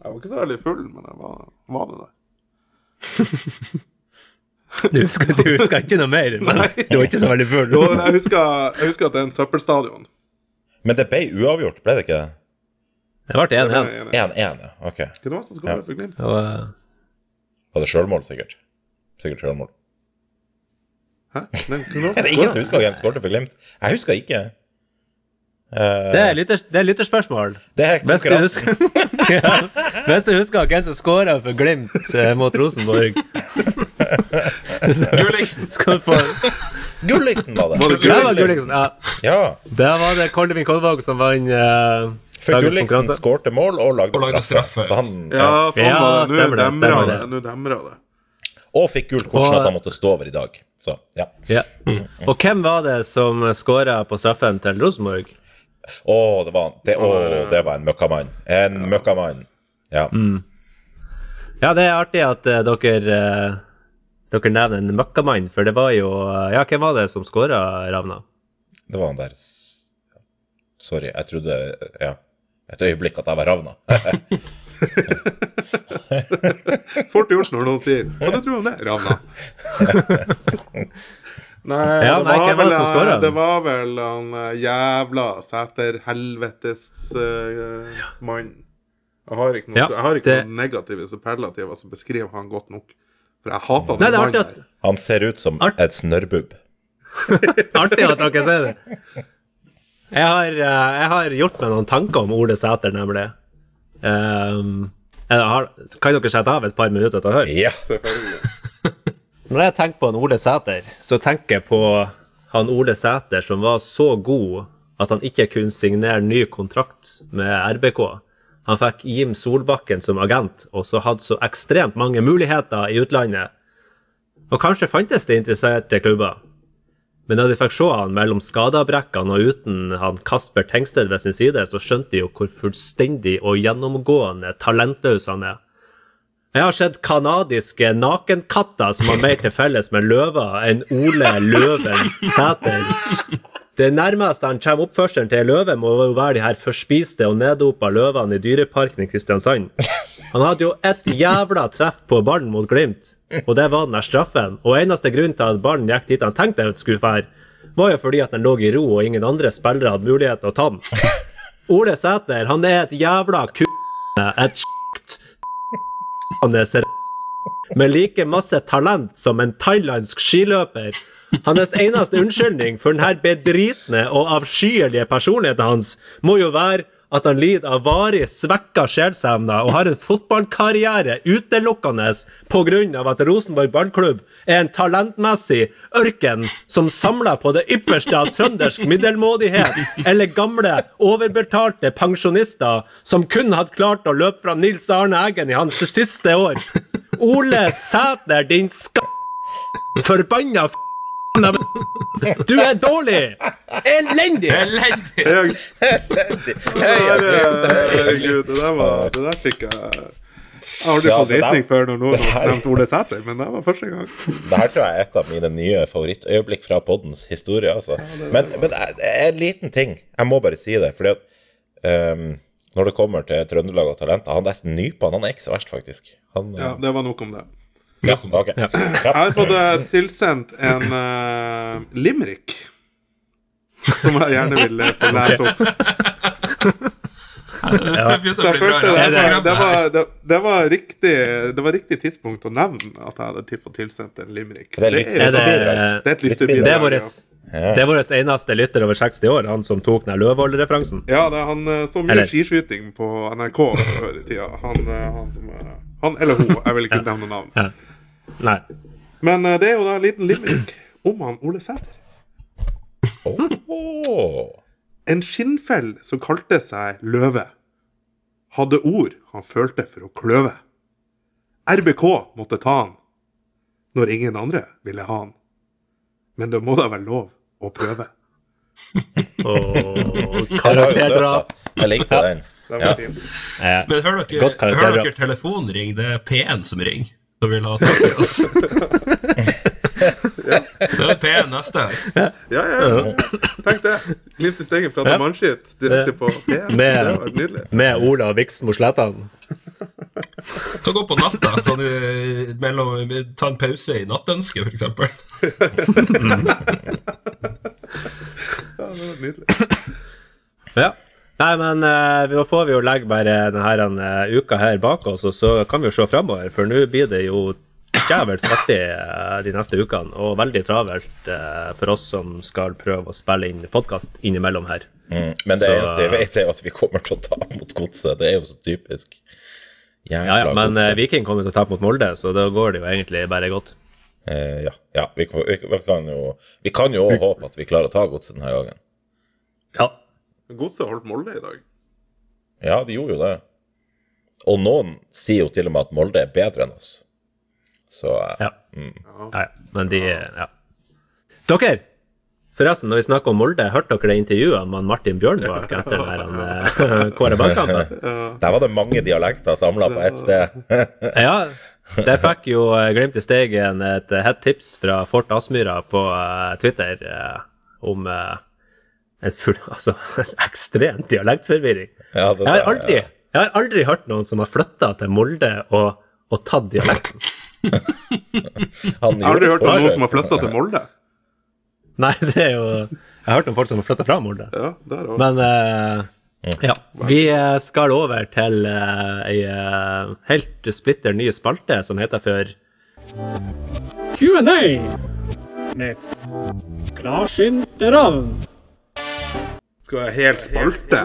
Jeg var ikke så veldig full, men jeg var, var det der.
Du husker, du husker ikke noe mer, men du var ikke så veldig full.
Jo, jeg husker, jeg husker at det er en søppelstadion.
Men det ble uavgjort, ble det ikke det?
Det ble 1-1.
Jeg er enig.
1-1, ja. Ok.
Hvem var det som skåret for Glimt?
Og, eh,
Var det sjølmål, sikkert? Sikkert sjølmål.
Hæ? Men var
Det
det
er ingen som husker hvem som skåret for Glimt. Jeg husker ikke. Uh,
Det er, lytter, det er lytterspørsmål.
det er
Hvis du husker, ja, hvis du husker hvem som skåra for Glimt eh, mot Rosenborg
Gulliksen.
få
Gulliksen var det.
Var det
Det var
Gulliksen?
Gulliksen. Ja.
Ja.
Der var det Koldevin Kolvåg som vant uh,
For Gulliksen skårte mål og lagde,
Og lagde
straffe.
straffe.
Så han, ja.
Ja, sånn
Ja,
var det. Nå
stemmer det,
demra
stemmer
det.
det.
Demra det.
Og fikk gult kort sånn at han måtte stå over i dag. Så ja.
ja. Og hvem var det som skåra på straffen til Rosenborg?
Å, det var, det, oh, det var en møkkamann. En møkkamann. Ja.
Ja, det er artig at uh, dere eh, dere nevner en møkkamann, for det var jo eh, Ja, hvem var det som skåra, Ravna?
Det var han der Sorry, jeg trodde Ja. Et øyeblikk at jeg var ravna.
Fort gjort når noen sier Hva du tror du om det, Ravna? Nei,
Ja,
det,
nei,
var vel,
det som
eh, det var vel han eh, jævla Sæter-helvetes-mannen. mann. Jeg har ikke noe,
Ja,
har ikke
det-
noe negative superlativer som beskriver han godt nok. For jeg hater
Nei,
den
det er artig at.
Han ser ut som
Art-
et snørrbubb.
artig at dere sier det. Jeg har, eh, jeg har gjort meg noen tanker om Ole Sæter, nemlig. Um, jeg har, kan dere sette av et par minutter til å høre?
Ja.
Selvfølgelig.
Når jeg tenker på han Ole Sæter, så tenker jeg på han Ole Sæter som var så god at han ikke kunne signere ny kontrakt med RBK. Han fikk Jim Solbakken som agent, og så hadde så ekstremt mange muligheter i utlandet. Og kanskje fantes det interesserte klubber. Men da de fikk se han mellom skadeavbrekkene og uten han Kasper Tengsted ved sin side, så skjønte de jo hvor fullstendig og gjennomgående talentløs han er. Jeg har sett kanadiske nakenkatter som har mer til felles med løver enn Ole Løven Sæter. Det nærmeste han kommer oppførselen til en løve, må jo være de her forspiste og neddopa løvene i Dyreparken i Kristiansand. Han hadde jo ett jævla treff på ballen mot Glimt, og det var den der straffen. Og eneste grunn til at ballen gikk dit han tenkte det skulle være, var jo fordi at den lå i ro og ingen andre spillere hadde mulighet til å ta den. Ole Sæter, han er et jævla ku... Et s***ende med like masse talent som en thailandsk skiløper. Hans eneste unnskyldning for denne bedritne og avskyelige personligheten hans må jo være at han lider av varig svekka sjelsevner og har en fotballkarriere utelukkende pga. at Rosenborg ballklubb er en talentmessig ørken som samler på det ypperste av trøndersk middelmådighet, eller gamle, overbetalte pensjonister som kun hadde klart å løpe fra Nils Arne Eggen i hans siste år. Ole Sæter, din sk... Forbanna f... Du er dårlig! Elendig!
Elendig!
Heia
herregud, det der, var, det der fikk jeg Jeg har aldri
Ja,
fått
det
reisning før når noen
det
har nevnt Ole Sæter, men det var første gang.
Det her tror jeg er et av mine nye favorittøyeblikk fra poddens historie. Altså. Men, men det er en liten ting. Jeg må bare si det. Fordi at um, når det kommer til Trøndelag og talenter Han der Nypan han er ikke så verst, faktisk. Han,
Ja, det var nok om det.
Ja, ok.
Jeg har fått eh, tilsendt en uh, limerick. Som jeg gjerne vil eh, få lese opp.
I
det,
det
var, det, var, det, det, var riktig, det var riktig tidspunkt å nevne at jeg hadde fått tilsendt en limerick.
Det er
Er det,
det er et
det
lytterbidrag.
er
ja.
det er vår eneste lytter over 60 år, han som tok den Løvold-referansen.
Ja, det er han så mye
Eller-
skiskyting på NRK før i tida. Han, han som Han eller hun, jeg vil ikke nevne navn.
Nei.
Men eh, det er jo da en liten limerick om han Ole Sæter.
Oh.
En skinnfell som kalte seg Løve, hadde ord han følte for å kløve. RBK måtte ta han, når ingen andre ville ha han. Men det må da være lov å prøve.
Var
karakterdrap.
Jeg likte den. Ja.
Men hør dere,
hør
dere telefonring? Det er P1 som ringer. Da vil ha tak i oss. Det er P1 neste her.
Ja, ja, ja. Tenk det. Glimt i stegen fra
Ja.
mannskitt direkte på P1.
Med-
Det var nydelig.
med Ola Viksmo Slettan.
Kan gå på natta. Sånn, i- mellom, ta en pause i nattønsket, f.eks.
Ja, det var nydelig.
Ja. Nei, men uh, nå får vi jo legge bare denne eh, uka her bak oss, og så kan vi jo se framover, for nå blir det jo djevelsk artig uh, de neste ukene, og veldig travelt uh, for oss som skal prøve å spille inn podkast innimellom her.
Mm. Men det
Så-
eneste jeg vet, er at vi kommer til å ta mot godset. Det er jo så typisk.
Ja, ja, men Viking kommer til å tape mot Molde, så da går det jo egentlig bare godt.
Ja, ja vi, kan- vi, vi kan jo Vi kan jo håpe at vi klarer å ta godset denne gangen.
Ja.
Godset holdt Molde i dag.
Ja, de gjorde jo det. Og noen sier jo til og med at Molde er bedre enn oss. Så eh,
Ja. ja, ja. Men de Ja. Dere! Forresten, når vi snakker om Molde, hørte dere det intervjuet med Martin Bjørnbakk etter den der eh, Kåre Bakkampen?
der var det mange dialekter samla på ett sted.
Ja, der fikk jo eh, Glimt i Steigen et hett tips fra Fort Aspmyra på Twitter om en full, altså, ekstrem dialektforvirring.
Ja, det
Jeg har aldri,
ja.
jeg har aldri hørt noen som har flytta til Molde og, og tatt dialekten.
Han
Jeg har aldri hørt om noen som har flytta til Molde.
Nei, det er jo Jeg har hørt om folk som har flytta fra Molde.
Ja, der også.
Men uh, ja. Vi eh, skal over til uh, ei eh, helt splitter ny spalte som heter for Q&A med klarsynte ravn.
Helt spalte?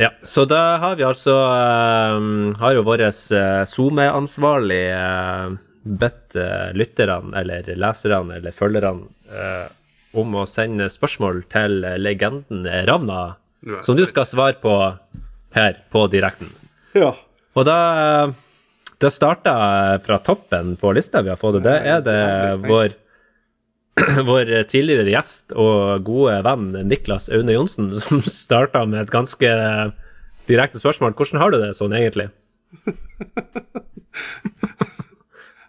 Ja, så da har vi altså eh, Har jo vår uh, SoMe-ansvarlig uh, bedt uh, lytterne, eller leserne, eller følgerne eh, om å sende spørsmål til eh, legenden Ravna, som du skal svare på her på direkten.
Ja.
Og da Det starta fra toppen på lista vi har fått, og det er det vår vår tidligere gjest og gode venn Niklas Aune Johnsen som starta med et ganske direkte spørsmål. Hvordan har du det sånn egentlig?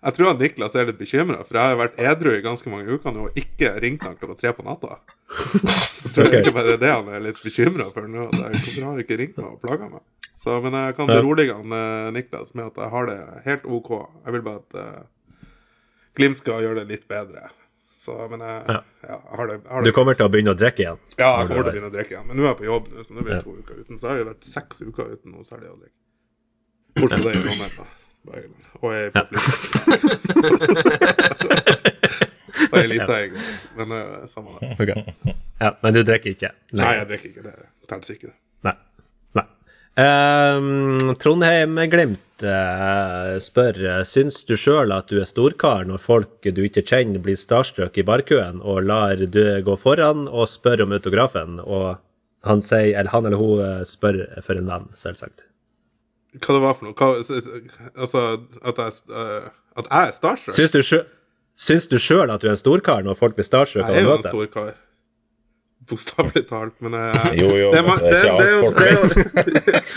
Jeg tror at Niklas er litt bekymra, for jeg har vært edru i ganske mange uker nå og ikke ringt han klokka tre på natta. Så jeg tror
Ok.
ikke bare det han er litt bekymra for nå. Hvorfor har han ikke ringt meg og plaga meg? Så, men jeg kan berolige han eh, Niklas med at jeg har det helt OK. Jeg vil bare at uh, Glimt skal gjøre det litt bedre. Så, men jeg,
Ja.
ja, har det, har
Du kommer til å begynne å drikke igjen?
Ja, jeg kommer til å begynne å drikke igjen. Men nå er jeg på jobb, så nå blir det
Ja.
to uker uten. Så har jeg vært seks uker uten noe særlig å drikke. Bortsett fra det i Trondheim. Og jeg er på flyplassen. Og ei lita i går. Men uh, samme det.
Okay. Ja, men du drikker ikke?
Nei, jeg drikker ikke. Det teller ikke.
Nei. Nei. Um, Trondheim-Glimt eh, spør eh, Syns du sjøl at du er storkar når folk du ikke kjenner, blir starstruck i barkøen og lar du gå foran og spør om autografen, og han sier, eller han eller hun eh, spør for en venn, selvsagt.
Hva det var for noe? Hva, altså, at jeg, uh, at jeg er starstruck?
Syns du sjø- sjøl at du er en storkar når folk blir starstruck
Jeg er jo en
møte?
Bokstavelig talt, men uh,
Jo, jo,
det,
men det er ikke alt
portrait.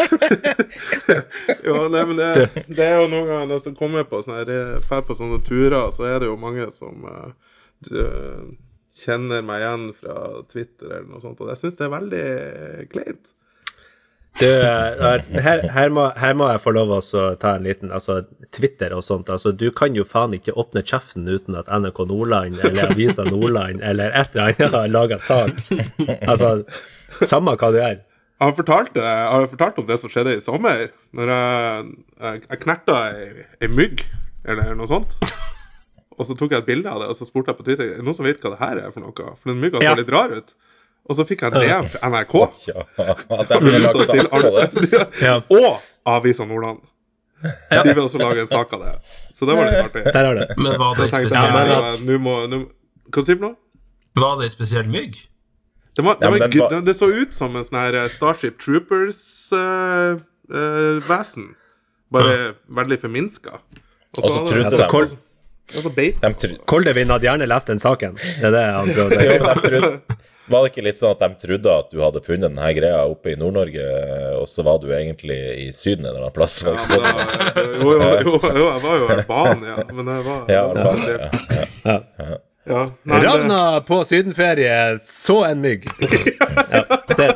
jo- nei, men det, det er jo noen ganger når jeg kommer på sånne, fer på sånne turer, så er det jo mange som uh, du, kjenner meg igjen fra Twitter eller noe sånt, og jeg syns det er veldig kleint.
Du, eh, her, her, må, her må jeg få lov å ta en liten Altså, Twitter og sånt. Altså, du kan jo faen ikke åpne kjeften uten at NRK Nordland eller Avisa Nordland eller et eller annet har laga sak. Altså, samme hva du gjør.
Han har fortalt, det- jeg fortalt om det som skjedde i sommer. Når jeg, jeg, jeg knerta ei, ei mygg, eller noe sånt. Og så tok jeg et bilde av det, og så spurte jeg på Twitter Er noen som vet hva det her er for noe. For den mygga så
Ja.
litt rar ut. Og så fikk jeg en DM fra NRK.
Ja, det.
Ja.
Og Avisa Nordland. De vil også lage en sak av det. Så det var litt artig.
Der er det.
Men var det
ja, nå nå, Hva sier du for noe?
var det en spesiell mygg?
Det, var, det,
Ja, men
var,
var-
det, det så ut som en sånn her eh, Starship Troopers-vesen. Bare veldig forminska.
Og så trodde
Altså,
de
Kol- Koldevin hadde gjerne lest den saken. Det er det han prøver å si.
Var det ikke litt sånn at de trodde at du hadde funnet denne greia oppe i Nord-Norge, og så var du egentlig i Syden en eller annen plass?
Ja, men, eh, jo, jo, jo, jo, jeg var jo Albania, men jeg var,
Ja,
jeg var
Albania,
basert.
Ja.
Ja, nei,
Ravna på sydenferie så en mygg. Ja, det,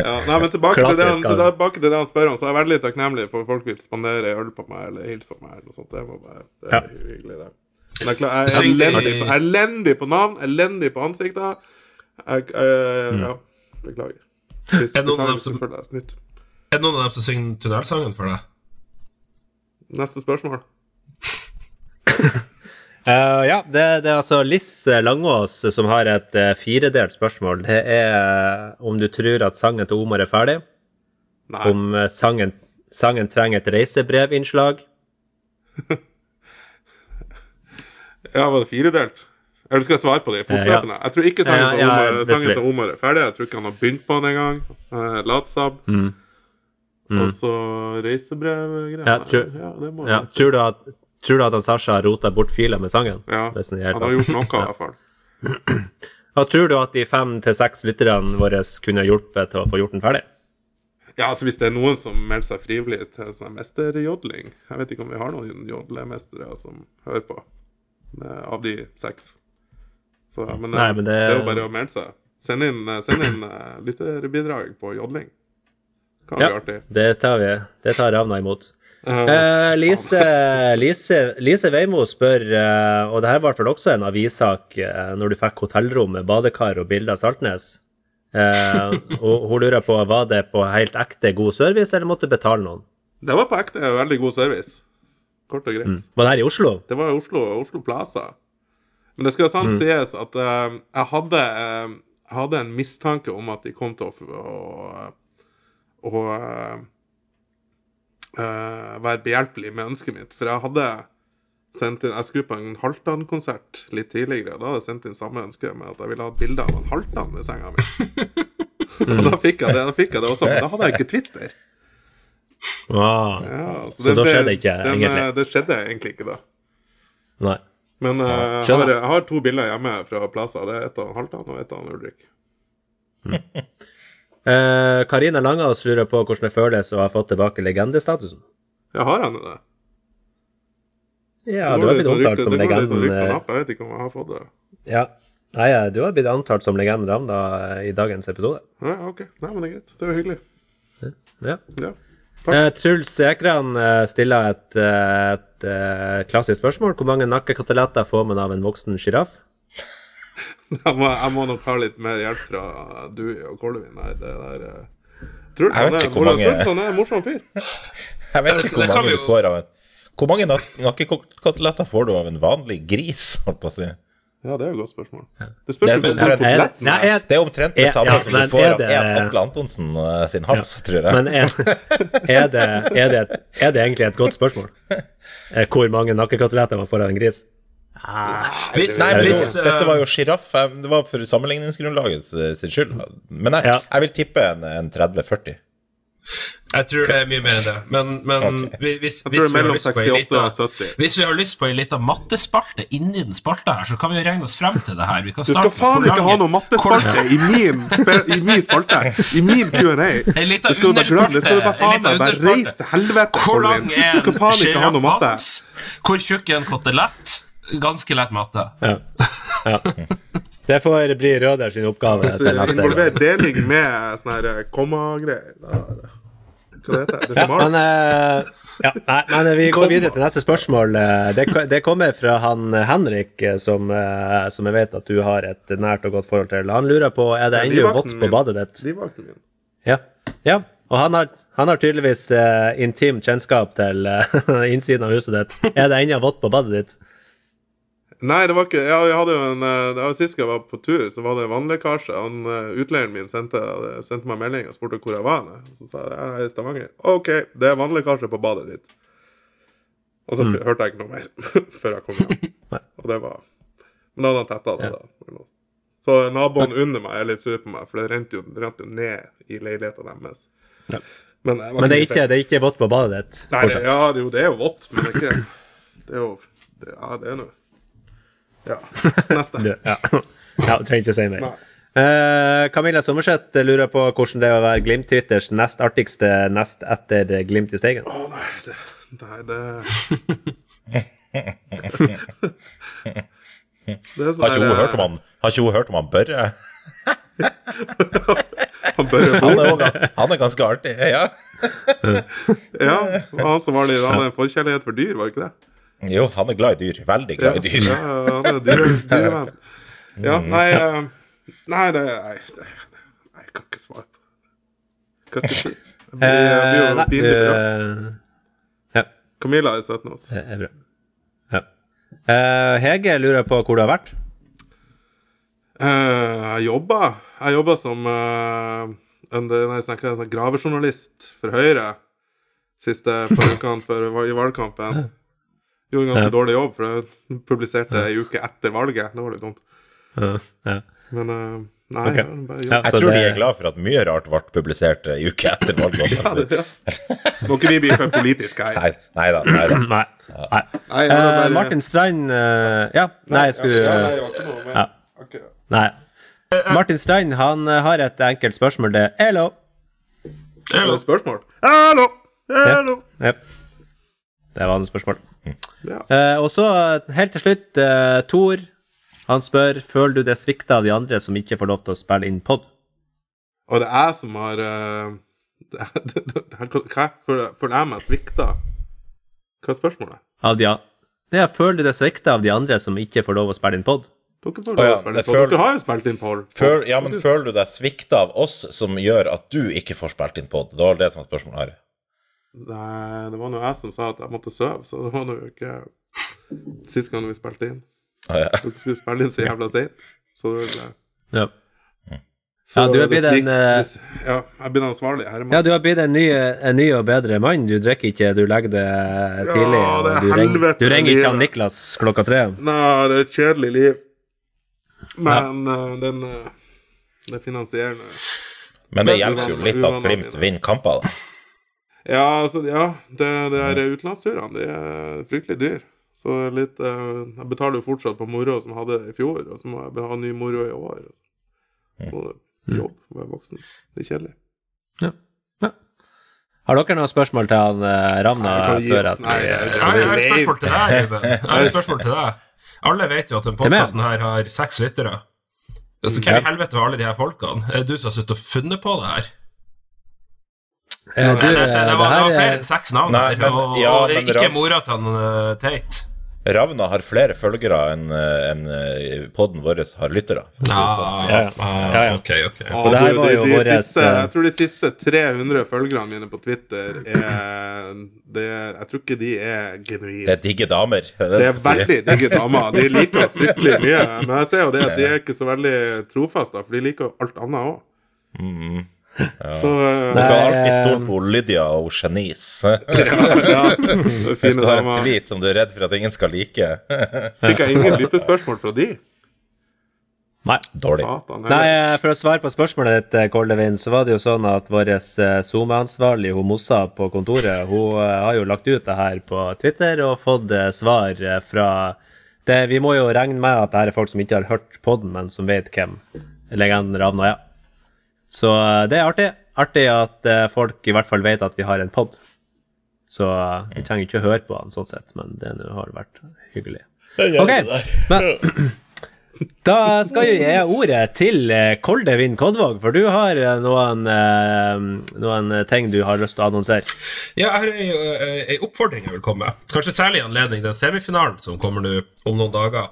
Ja, nei, men tilbake til, det han, tilbake til det han spør om, så er jeg veldig takknemlig for at folk vil spandere øl på meg eller hilse på meg. eller noe sånt. Det, må bare, det er
Ja.
hyggelig, det. Men jeg, er jeg er elendig på, elendig på navn, elendig på ansikter. Jeg, jeg, ja, beklager. Hvis,
Er det noen av
beklager
dem som-
er.
Det noen av dem som synger tunnelsangen for deg?
Neste spørsmål.
uh, ja, det, det er altså Liss Langås som har et uh, firedelt spørsmål. Det er eh, om du tror at sangen til Omar er ferdig.
Nei.
Om eh, sangen, sangen trenger et reisebrevinnslag.
Ja, var det firedelt? Eller skal jeg svare på det fortløpende? Jeg tror ikke sangen,
Ja, ja,
Omar, sangen til Omar er ferdig. Jeg tror ikke han har begynt på den engang. Uh, Latsab.
Mm. Mm.
Og så reisebrev-greier.
Ja, tror-
ja,
Ja, tror, du at, tror du at han Sasha har rota bort filer med sangen?
Ja, han har gjort noe, i hvert fall.
Ja, tror du at de fem til seks lytterne våre kunne hjulpet til å få gjort den ferdig?
Ja, altså Hvis det er noen som melder seg frivillig til sånn mesterjodling Jeg vet ikke om vi har noen jodlemestere som hører på, eh, av de seks. Så, men, eh,
Nei, men
det...
det-
er jo bare å melde seg. Send inn, eh, send inn uh, lytterbidrag på jodling. Kan
Ja,
bli artig.
det tar vi. Det tar Ravna imot.
Eh,
Eh, Lise, Lise, Lise Veimo spør, uh, og det her var vel også en avissak uh, når du fikk hotellrom med badekar og bilde av Saltnes. Eh, og hun lurer på var det på helt ekte god service, eller måtte du betale noen?
Det var på ekte veldig god service. Kort og greit.
Mm. Var det her i Oslo?
Det var i Oslo, Oslo Plaza. Men det skal sant
Mm.
sies at uh, jeg, hadde, uh, hadde en mistanke om at de kom til å, å, å eh, være behjelpelig med ønsket mitt. For jeg hadde sendt inn Jeg skulle på en Halvdan-konsert litt tidligere, da hadde jeg sendt inn samme ønske med at jeg ville ha et bilde av en Halvdan ved senga mi. og da fikk, jeg det, da fikk jeg det også, men da hadde jeg ikke Twitter.
Wow.
Ja,
Så da skjedde ikke,
den,
egentlig?
Det skjedde egentlig ikke da.
nei.
Men uh, jeg, har, jeg har to bilder hjemme fra Plaza. Det er et av Halvdan og et av Ulrik.
Eh, Karina Langås lurer på hvordan det føles å ha fått tilbake legendestatusen.
Ja, har han det.
Ja, du har blitt
sånn
omtalt som
sånn
legenden.
på
eh.
Jeg vet ikke om jeg har fått det.
Ja. Nei, du har blitt omtalt som legenden Ravna eh, i dagens episode.
Ja, ok. Nei, men det er greit. Det jo hyggelig.
Ja.
Ja.
Eh, Truls Ekran eh, stiller et, eh, et uh, klassisk spørsmål. Hvor mange nakkekoteletter får man av en voksen sjiraff?
Jeg må, jeg må nok ha litt mer hjelp fra du og Kolvin her. Det der
uh... Vet
han er-
ikke hvor mange-
han er en morsom fyr.
Jeg vet ikke hvor mange du får av en Hvor mange nak- nakkekoteletter får du av en vanlig gris, holdt på å si?
Ja, det er jo et godt spørsmål. Det
Det er omtrent-
Er det, nei,
Det er omtrent det
Ja,
samme
ja,
som du får av en Atle Antonsen eh, sin hals, tror jeg.
men er, er, det, er, det, er det egentlig et godt spørsmål? Eh, Hvor mange nakkekoteletter man får av en gris?
Hvis,
Nei, men
hvis, eh,
dette var jo sjiraff. Det var for sammenligningsgrunnlagets sin skyld. Men jeg,
Ja.
jeg vil tippe en, en 30-40.
Jeg tror det er mye mer enn det. Men, men okay. hvis, hvis, vi har lyst på ei
68
lita,
og 70.
hvis vi har lyst på ei lita mattespalte inni den spalta her, så kan vi jo regne oss frem til det her. Vi kan
Du skal faen ikke ha noe mattespalte i min, i min spalte! I min Q&A! Ei lita
underspalte, Hvor lang er
en
sjiraffans? Hvor tjukk er en kotelett? Ganske lett matte.
Ja. ja. Det får bli Røder sin oppgave til neste
Involver deling med sånne komma-greier. Da- Hva det heter det?
Ja, men, uh, ja, nei, men vi går videre til neste spørsmål. Eh, Det, det kommer fra han eh, Henrik, eh, som, eh, som jeg vet at du har et nært og godt forhold til. Han lurer på er det ennå vått på badet ditt.
Livvakten min.
Ja. ja. Og han har, han har tydeligvis uh, intim kjennskap til uh, innsiden av huset ditt. Er det ennå vått på badet ditt?
Nei, det var ikke ja, jeg hadde jo en, eh, det var Sist jeg var på tur, så var det vannlekkasje. Han, eh, Utleieren min sendte, sendte meg melding og spurte hvor jeg var. Så sa jeg jeg er i Stavanger. OK, det er vannlekkasje på badet ditt. Og så mm. hørte jeg ikke noe mer før jeg kom hjem. Og det var Men da hadde han tetta det, da. Så naboen under meg er litt sur på meg, for det rente jo, det rente jo ned i leiligheta deres.
Ja.
Men, jeg
Men det er
ikke
det er ikke vått på badet ditt?
Nei, det, ja, det, jo, det er jo vått, men det er ikke Det er jo det, Ja, det er noe Ja. Neste.
Du, ja. ja, du trenger ikke si mer. Eh, Camilla Sommerseth lurer på hvordan det er å være Glimt-Twitters nest artigste nest etter Glimt i Steigen.
Å nei, det Nei, det Det er sånn
Har ikke hun hørt om han, har ikke hun hørt om han Børre?
Han bør
Han er, han er ganske artig. Ja.
Ja, han som var litt Han har en forkjærlighet for dyr, var det ikke det?
Jo, han er glad i dyr. Veldig
Ja,
glad i dyr.
ja han er dyre, dyrevenn. Ja, nei eh, Nei, det Nei, det, nei, jeg kan ikke svare på det. Hva skal jeg si? Jeg blir, jeg blir
Eh,
jo
nei,
pinlig bra.
ja,
Camilla er søt nå.
det er bra. Ja. Eh, Hege lurer på hvor du har vært.
Eh, jeg jobba Jeg jobba som en, nei, sånn, det, gravejournalist for Høyre siste par ukene før, i valgkampen. Gjorde en ganske
Ja.
dårlig jobb, for jeg publiserte ei uke etter valget. Det var litt dumt.
Ja, ja.
Men uh, nei,
okay.
jeg bare
Ja.
Jeg
tror
tror de er glad for at mye rart ble publisert ei i uke etter valget.
Ja, det, ja. Må ikke vi bli for politiske her.
Nei, nei da. Nei da.
Nei. nei.
Nei, bare...
uh, Martin Strand uh, Ja, nei, jeg skulle
ja, nei, jeg var ikke noe mer.
Ja. Nei. Martin Strand han eh, har et enkelt spørsmål. Det er Hello.
Er Spørsmål? spørsmål? Hallo! Hallo!
Yep. Det var et spørsmål.
Ja.
Eh, og så eh, helt til slutt, eh, Tor. Han spør føler du det svikta av de andre som ikke får lov til å spille inn pod.
Og det er jeg som har eh, det, det, det, Hva? Føler jeg meg svikta? Hva er spørsmålet?
Av de, ja, føler du det svikta av de andre som ikke får lov å spille inn pod?
Dere
ja, føl-
har jo spilt inn
Føl, ja, men føler du deg svikta av oss som gjør at du ikke får spilt inn pod? Det var det som var spørsmålet her.
Nei, det var nå jeg som sa at jeg måtte sove, så det var nå ikke sist gang vi spilte inn.
Ah, ja.
Dere skulle spille inn så jævla seint. Så det ble
Ja.
så
Ja, du er blitt en,
uh, Ja, jeg blir ansvarlig herremann.
ja, du har blitt en ny, en ny og bedre mann. Du drikker ikke, du legger det tidlig.
Ja, det er
du, ringer, du ringer ikke han. Niklas klokka tre.
Nei, det er et kjedelig liv. Men eh, den uh, Det finansierende
Men det hjelper jo litt at Glimt vinner kamper. da.
Ja, altså, ja. Det, det er utenlandsturene. De er fryktelig dyr. Så litt eh, Jeg betaler jo fortsatt på moro som jeg hadde i fjor, og så må jeg ha ny moro i år. Og jobb, være voksen. Det er kjedelig.
Har dere noen spørsmål til han eh, Ravna
Nei,
at
Nei,
Jeg har jeg har et spørsmål til deg, Ruben. Jeg har et spørsmål til deg. Alle vet jo at
denne
podkasten her har seks lyttere. Altså, hvem i helvete var alle de her folkene? Er det du som har sittet og funnet på det her?
Eh, du,
det, det, det,
eh,
var, det var flere
er-
enn seks navn
Nei, men-
og,
ja,
og
men
ikke mora til han uh, Tate.
Ravna har flere følgere enn en podden vår har lyttere. For å sånn.
Ah,
Ja, ja.
ah,
Ja, ja.
Ok, ok.
Og det her var
de,
jo
de
våres,
siste,
eh,
Jeg tror de siste 300 følgerne mine på Twitter er det, Jeg tror ikke de er genuine.
Det er digge damer. Det,
Det er veldig digge damer. De liker fryktelig mye. Men jeg ser jo det at de er ikke så veldig trofaste, for de liker alt annet òg. Så
Du
eh,
kan alltid
Nei,
stole på Lydia og Janice.
ja, det
Hvis
fine
du har en
damer.
tweet som du er redd for at ingen skal like.
Fikk jeg ingen lyttespørsmål fra de?
Nei.
Dårlig.
Satan.
Nei, eh, For å svare på spørsmålet ditt, eh, Koldevin, så var det jo sånn at vår eh, SoMe-ansvarlig, hun Mossa på kontoret, hun eh, har jo lagt ut det her på Twitter og fått eh, svar eh, fra det, Vi må jo regne med at det her er folk som ikke har hørt podden, men som vet hvem legenden Ravna er. Så eh, det er artig. Artig at eh, folk i hvert fall vet at vi har en pod. Så eh, vi trenger ikke å høre på han sånn sett, men det har vært hyggelig. Ok, men da skal jeg gi ordet til Koldevin Kodvåg, for du har noen, noen ting du har lyst til å annonsere.
Ja, jeg har ei, ei- ei oppfordring jeg vil komme med. Kanskje særlig i anledning den semifinalen som kommer nå om noen dager.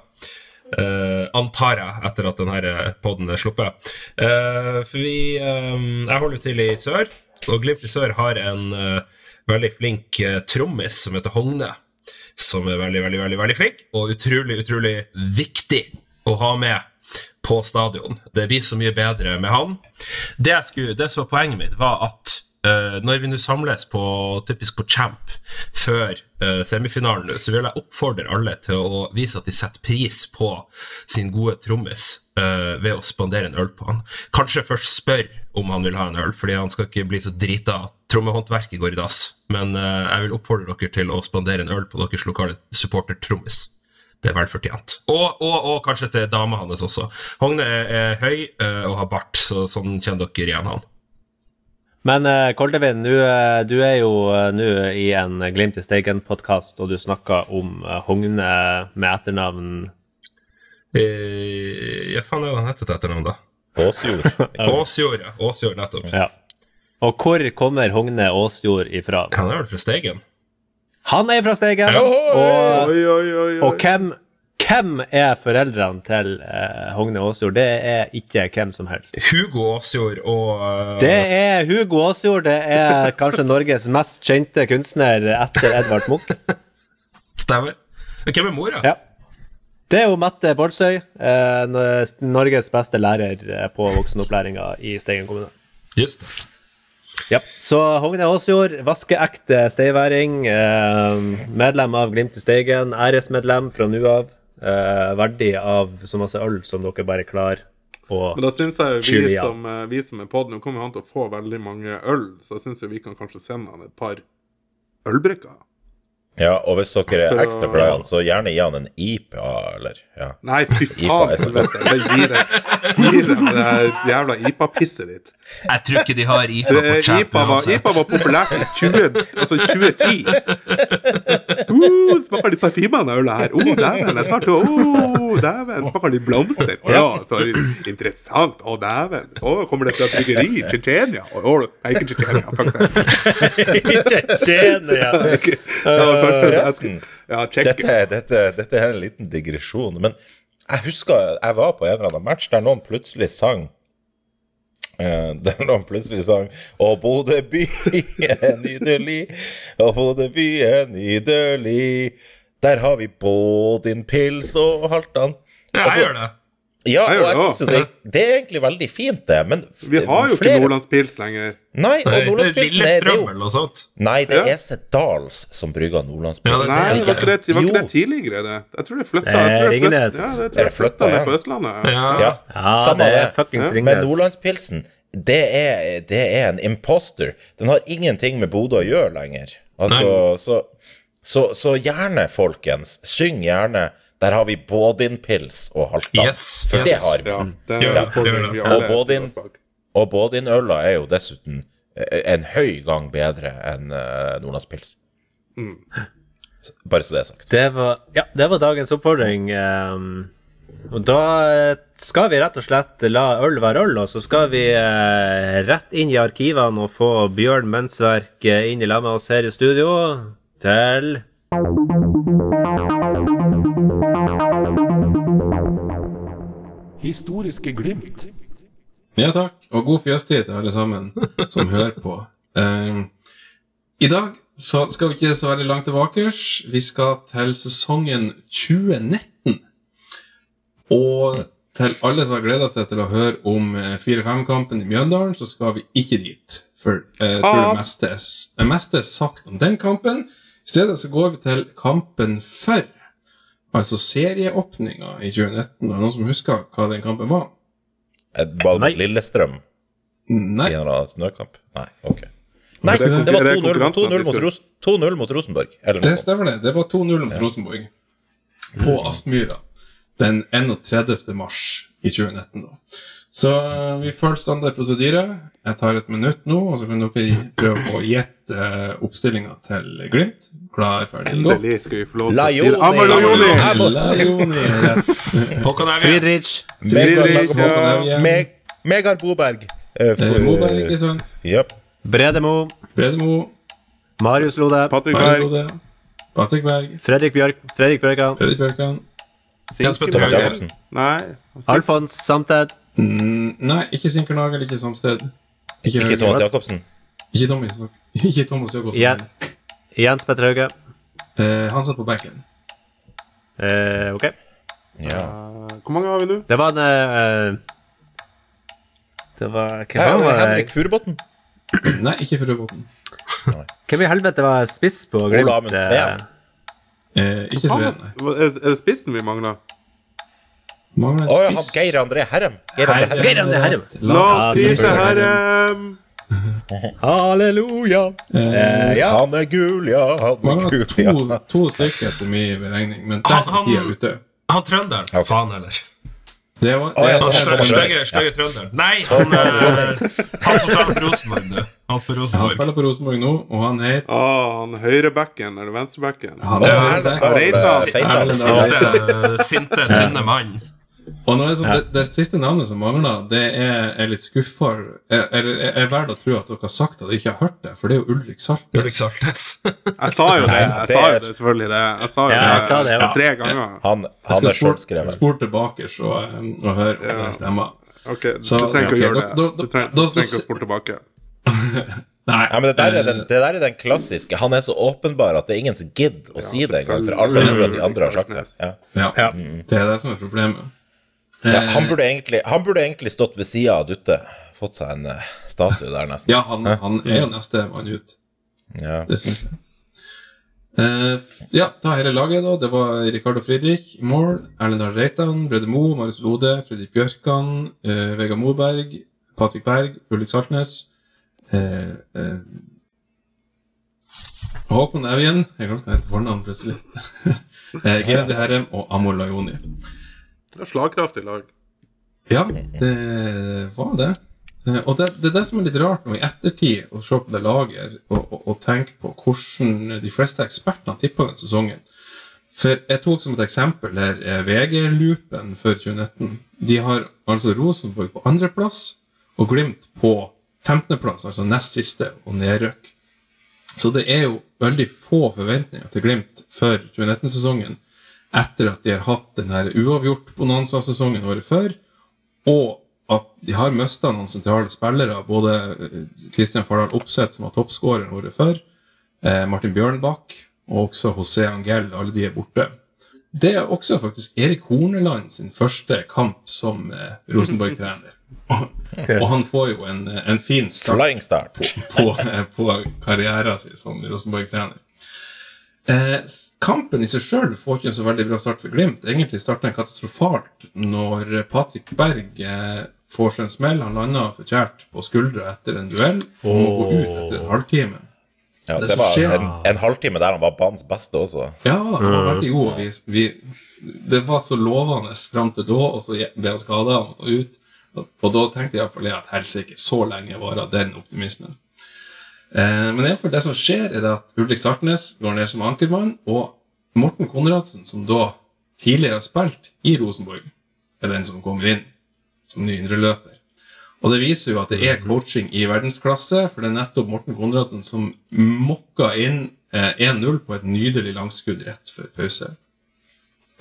Eh, antar jeg, etter at denne poden er sluppet. Uh, for vi eh, Jeg holder til i sør, og Glimt i sør har en uh, veldig flink eh, trommis som heter Hogne. Som er veldig, veldig, veldig, veldig flink, og utrolig, utrolig viktig å ha med på stadion. Det blir så mye bedre med han. Det, skulle, det som var poenget mitt, var at eh, når vi nå samles på typisk på Champ før uh, semifinalen, så vil jeg oppfordre alle til å vise at de setter pris på sin gode trommis uh, ved å spandere en øl på han. Kanskje først spør om han vil ha en øl, fordi han skal ikke bli så drita at trommehåndverket går i dass. Men jeg vil oppfordre dere til å spandere en øl på deres lokale supporter-trommis. Det er vel fortjent. Og, og, og kanskje til dama hans også. Hogne er, er høy og har bart, så sånn kjenner dere igjen han.
Men uh, Koldevin, du, uh, du er jo uh, nå i en Glimt i Steigen-podkast, og du snakker om eh, Hogne med etternavn
Eh, ja, faen er det han heter til etternavn, da?
Åsjord.
Åsjord, ja. Åsjord, nettopp.
Ja. Og hvor kommer Hogne Åsjord ifra?
Han er vel fra Steigen?
Han er fra Steigen!
Ja.
Og,
Oi, oi, oi, oi.
og hvem, hvem er foreldrene til uh, Hogne Åsjord? Det er ikke hvem som helst.
Hugo Åsjord og uh...
Det er Hugo Åsjord. Det er kanskje Norges mest kjente kunstner etter Edvard Munch.
Stemmer. Hvem er mora?
Ja. Det er jo Mette Bolsøy, Uh, Norges beste lærer eh, på voksenopplæringa i Steigen kommune.
Just det.
Ja. Så Hogne Åsjord, vaskeekte steiværing, eh, medlem av Glimt i Steigen, æresmedlem fra nå av. Eh, verdig av så masse øl som dere bare klarer å
Men da syns jeg vi
Skyld, ja.
som, eh, vi som er pod, nå kommer han til å få veldig mange øl, så jeg syns vi kan kanskje sende han et par ølbrikker.
Ja, og hvis dere er ekstra glad i han, så gjerne gi han en IPA, eller ja.
Nei, fy faen,
så
helvete. Det gir deg Gi dem det der jævla IPA-pisset ditt.
Jeg tror ikke de har IPA på chat
IPA var. IPA var populært i 20, altså 2010. Uh, smaker de parfymene av ølet her? Å, oh, dæven, jeg tar til Å, dæven, smaker de blomster? Ja, så interessant. Å, dæven. Å, kommer det fra et bryggeri i Tsjetsjenia? Oh, nei, ikke Tsjetsjenia, fuck det.
Tsjetsjenia!
Forresten,
Ja,
dette, dette, dette er en liten digresjon, men jeg husker jeg var på en eller annen match der noen plutselig sang uh, Der noen plutselig sang Å, Bodø by er nydelig, å, Bodø by er nydelig. Der har vi Bådin pils og Halvdan.
Ja,
Altså,
jeg gjør det.
Ja,
Jeg
og jeg
det
synes jo det, det er egentlig veldig fint, det, men
Vi har jo ikke
flere-
Nordlandspils lenger.
Nei, og
det er
Nordlandspilsen er jo
eller sånt.
Nei, det
Ja.
er Sedals som brygger
Ja,
Nordlandspils.
det
Nei,
det
var ikke det, var ikke det tidligere, det? Jeg tror det flytta.
Er Ringnes.
Ja,
Er
ned på Østlandet.
Ja.
Ja,
Ja,
samme
det er
det.
fuckings Ringnes.
Men Nordlandspilsen, det er, det er en imposter. Den har ingenting med Bodø å gjøre lenger. Altså, så, så, så gjerne, folkens, syng gjerne. Der har vi Bådin-pils og Halvdan.
Yes,
For
yes.
det har vi.
Ja, det
det,
Og Bådin-. Og Bådin-øla er jo dessuten eh, en høy gang bedre enn uh, Nordlandspils. Mm. Bare så det er sagt.
Det var, ja, det var dagens oppfordring. Um, og da eh, skal vi rett og slett la øl være øl, og så skal vi uh, rett inn i arkivene og få Bjørn Mensverk eh, inn i lag med oss her i studio til
historiske glimt.
Ja takk, og god fjøstid til alle sammen som hører på. Eh, I dag så skal vi ikke så veldig langt tilbake. Vi skal til sesongen 2019. Og til alle som har gleda seg til å høre om eh, 4-5-kampen i Mjøndalen, så skal vi ikke dit. For eh, jeg tror det meste, er det meste er sagt om den kampen. I stedet så går vi til kampen før. Altså serieåpninga i 2019. Er det noen som husker hva den kampen var?
Var det mot Lillestrøm
Nei.
i en eller annen snøkamp? Nei, ok. Nei,
det
det var
er
2-0 mot,
konkurransen
2-0
at vi
mot,
skal-
Ros mot Rosenborg. Eller
Det stemmer det. Det var 2-0 mot Rosenborg på Aspmyra den 31. mars i 2019. da. Så eh, vi følger standard prosedyre. Jeg tar et minutt nå, og så kan dere prøve å gjette eh, oppstillinga til Glimt. Klar, ferdig, gå.
Endelig skal vi få lov til å si det.
Lajoni.
Amalajoni!
Lajoni er rett.
Håkon Evje.
Friedrich.
Megar,
Friedrich, ja.
Megar, Meg, Megar Boberg.
Moberg, ikke sant?
Yep.
Bredemo.
Bredemo.
Marius Lode.
Patrick Berg.
Patrick Berg.
Fredrik Bjørk. Fredrik Bjørkan.
Fredrik Bjørkan.
Hauge.
Nei.
Alfons Samted.
Mm, nei, ikke Sinkernagel, ikke Samsted. Ikke,
Ikke Thomas Jacobsen.
Ikke Thomas, ikke Thomas Jacobsen.
Ja. Jens Petter Hauge.
Uh, han satt på benken.
Uh, ok.
Ja.
Uh, Hvor mange har vi nå?
Det var en Det var Hvem var det?
Henrik Furubotn.
Nei, ikke Furubotn.
Hvem i helvete var spiss på Glimt?
Ola Amund Sveen.
Eh, ikke
Faen, Er er det spissen vi mangler?
Mangler en
han
spiss.
Geir André Herrem. Geir André Herrem.
Geir André Herrem.
La oss prise. Herrem!
Halleluja! Eh, ja.
Han er gul, ja. Han er gul,
to,
ja.
to stykker etter min beregning, men der er tida ute.
Han trønderen.
Okay.
Faen heller.
Det var
oh, ja,
stygge, trønderen. Nei, han, han som spiller på Rosenborg, du. Han spiller
Han spiller på Rosenborg nå, og han heter
oh, han høyrebacken eller venstrebacken?
er.
Reitan.
Sinte, tynne mann.
Og nå er det, sånn, det, det siste navnet som mangler, det er, er litt skuffa. Jeg jeg- jeg er verdt å tro at dere har sagt at dere ikke har hørt det, for det er jo Ulrik Saltnes.
Ulrik Saltnes.
Jeg sa jo det. Jeg sa jo det, selvfølgelig. det. Jeg sa jo
Ja,
det,
jeg sa det, ja.
tre ganger.
Han,
Jeg
han
skal
er
spor- spore tilbake så, eh, og høre om det stemmer.
Ok, Du
Så-
trenger ikke
okay,
å gjøre det.
da-
Du trenger, ikke å spole tilbake.
Nei,
Ja, men det der, er
eh,
den, det der er den klassiske. Han er så åpenbar at det er ingen som gidder å si det engang, for alle tror at de andre har sagt det. Ja.
ja, Det er det som er problemet.
Ja, han, burde egentlig, han burde egentlig stått ved sida av Dutte. Fått seg en eh, statue der, nesten.
Ja, han, han er jo neste mann ut.
Ja.
Det syns jeg. Uh, ja, ta hele laget, da. Det var Ricardo Friedrich i mål. Erlend Dahl Reitan, Brede Moe, Marius Lode, Fredrik Bjørkan, uh, Vegard Moberg, Patrick Berg, Ulrik Saltnes. Uh, uh, Håkon Evjen Jeg glemte hva han het fornavnet plutselig. Geir Herrem og Amor Lajoni.
Er slagkraftig lag.
Ja, det var det. Eh, Og det, det er det som er litt rart nå i ettertid, å se på det laget og, og, og tenke på hvordan de fleste ekspertene tippa den sesongen. For jeg tok som et eksempel her eh, VG-loopen for 2019. De har altså Rosenborg på andreplass og Glimt på 15.-plass, altså nest siste, og nedrykk. Så det er jo veldig få forventninger til Glimt for 2019-sesongen etter at de har hatt den her uavgjort-bonanza-sesongen året før, og at de har mista noen sentrale spillere, både Kristian Fardal Opseth, som var toppskårer året før, eh, Martin Bjørnbakk og også José Angel, alle de er borte. Det er også faktisk Erik Horneland sin første kamp som eh, Rosenborg-trener. Og, og han får jo en, en fin start
Flying start.
på, på karrieren sin som Rosenborg-trener. Eh, kampen i seg sjøl får ikke en så veldig bra start for Glimt. Egentlig starter den katastrofalt når Patrick Berg eh, får seg en smell. Han lander forkjært på skuldra etter en duell og må gå ut etter en halvtime.
Ja,
Det
det var
skjer-
en, en halvtime der han var banens beste også.
Ja han var veldig god. Vi, vi, det var så lovende fram til da, og så ble han skada og måtte ut. Og, og da tenkte jeg iallfall at helsike, så lenge varer den optimismen. Eh, men i hvert fall det som skjer, er det at Ulrik Sartnes går ned som ankermann, og Morten Konradsen, som da tidligere har spilt i Rosenborg, er den som kommer inn som ny indreløper. Og det viser jo at det er coaching i verdensklasse, for det er nettopp Morten Konradsen som mokka inn eh, 1-0 på et nydelig langskudd rett før pause.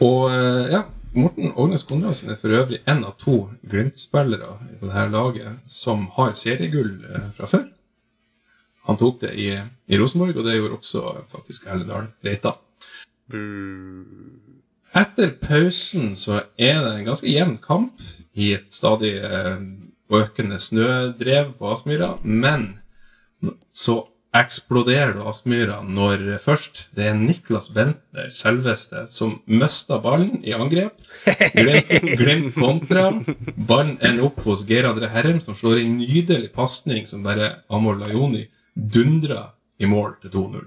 Og eh, ja, Morten Ågnes Konradsen er for øvrig en av to Glimt-spillere på dette laget som har seriegull eh, fra før. Han tok det i, i Rosenborg, og det gjorde også faktisk Erlendal Reita. Etter pausen så er det en ganske jevn kamp i et stadig eh, økende snødrev på Aspmyra, men så eksploderer det Aspmyra når først det er Niklas Bentner, selveste, som mister ballen i angrep. Glemt, glimt kontra. Ballen ender opp hos Geir André Herrem, som slår en nydelig pasning som bare Amor Lajoni dundrer i mål til 2-0.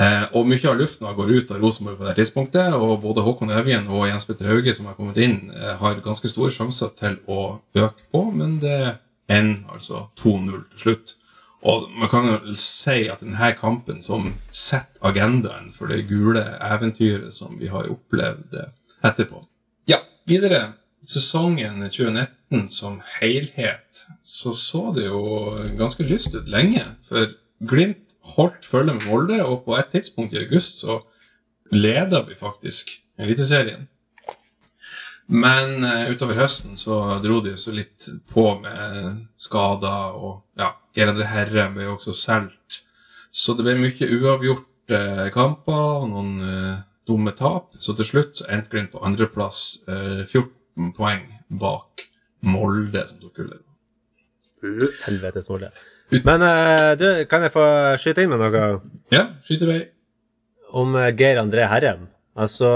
Eh, og mye av luften går ut av Rosenborg på det tidspunktet, og både Håkon Evjen og Jens Petter Hauge, som har kommet inn, eh, har ganske store sjanser til å øke på, men det ender altså 2-0 til slutt. Og man kan jo si at denne kampen som setter agendaen for det gule eventyret som vi har opplevd etterpå. Ja, videre. Sesongen 2019 som helhet, så så det jo ganske lyst ut lenge. For Glimt holdt følge med Molde, og på et tidspunkt i august så leda vi faktisk Eliteserien. Men uh, utover høsten så dro de så litt på med skader, og ja, Geir André Herre ble jo også solgt. Så det ble mye uavgjorte kamper og noen uh, dumme tap. Så til slutt endte Glimt på andreplass, uh, 14 poeng bak Molde, som tok gullet.
Helvetes Molde. Men uh, du, kan jeg få skyte inn med noe
Ja, skyt i vei.
om eh, Geir André Herrem? Altså,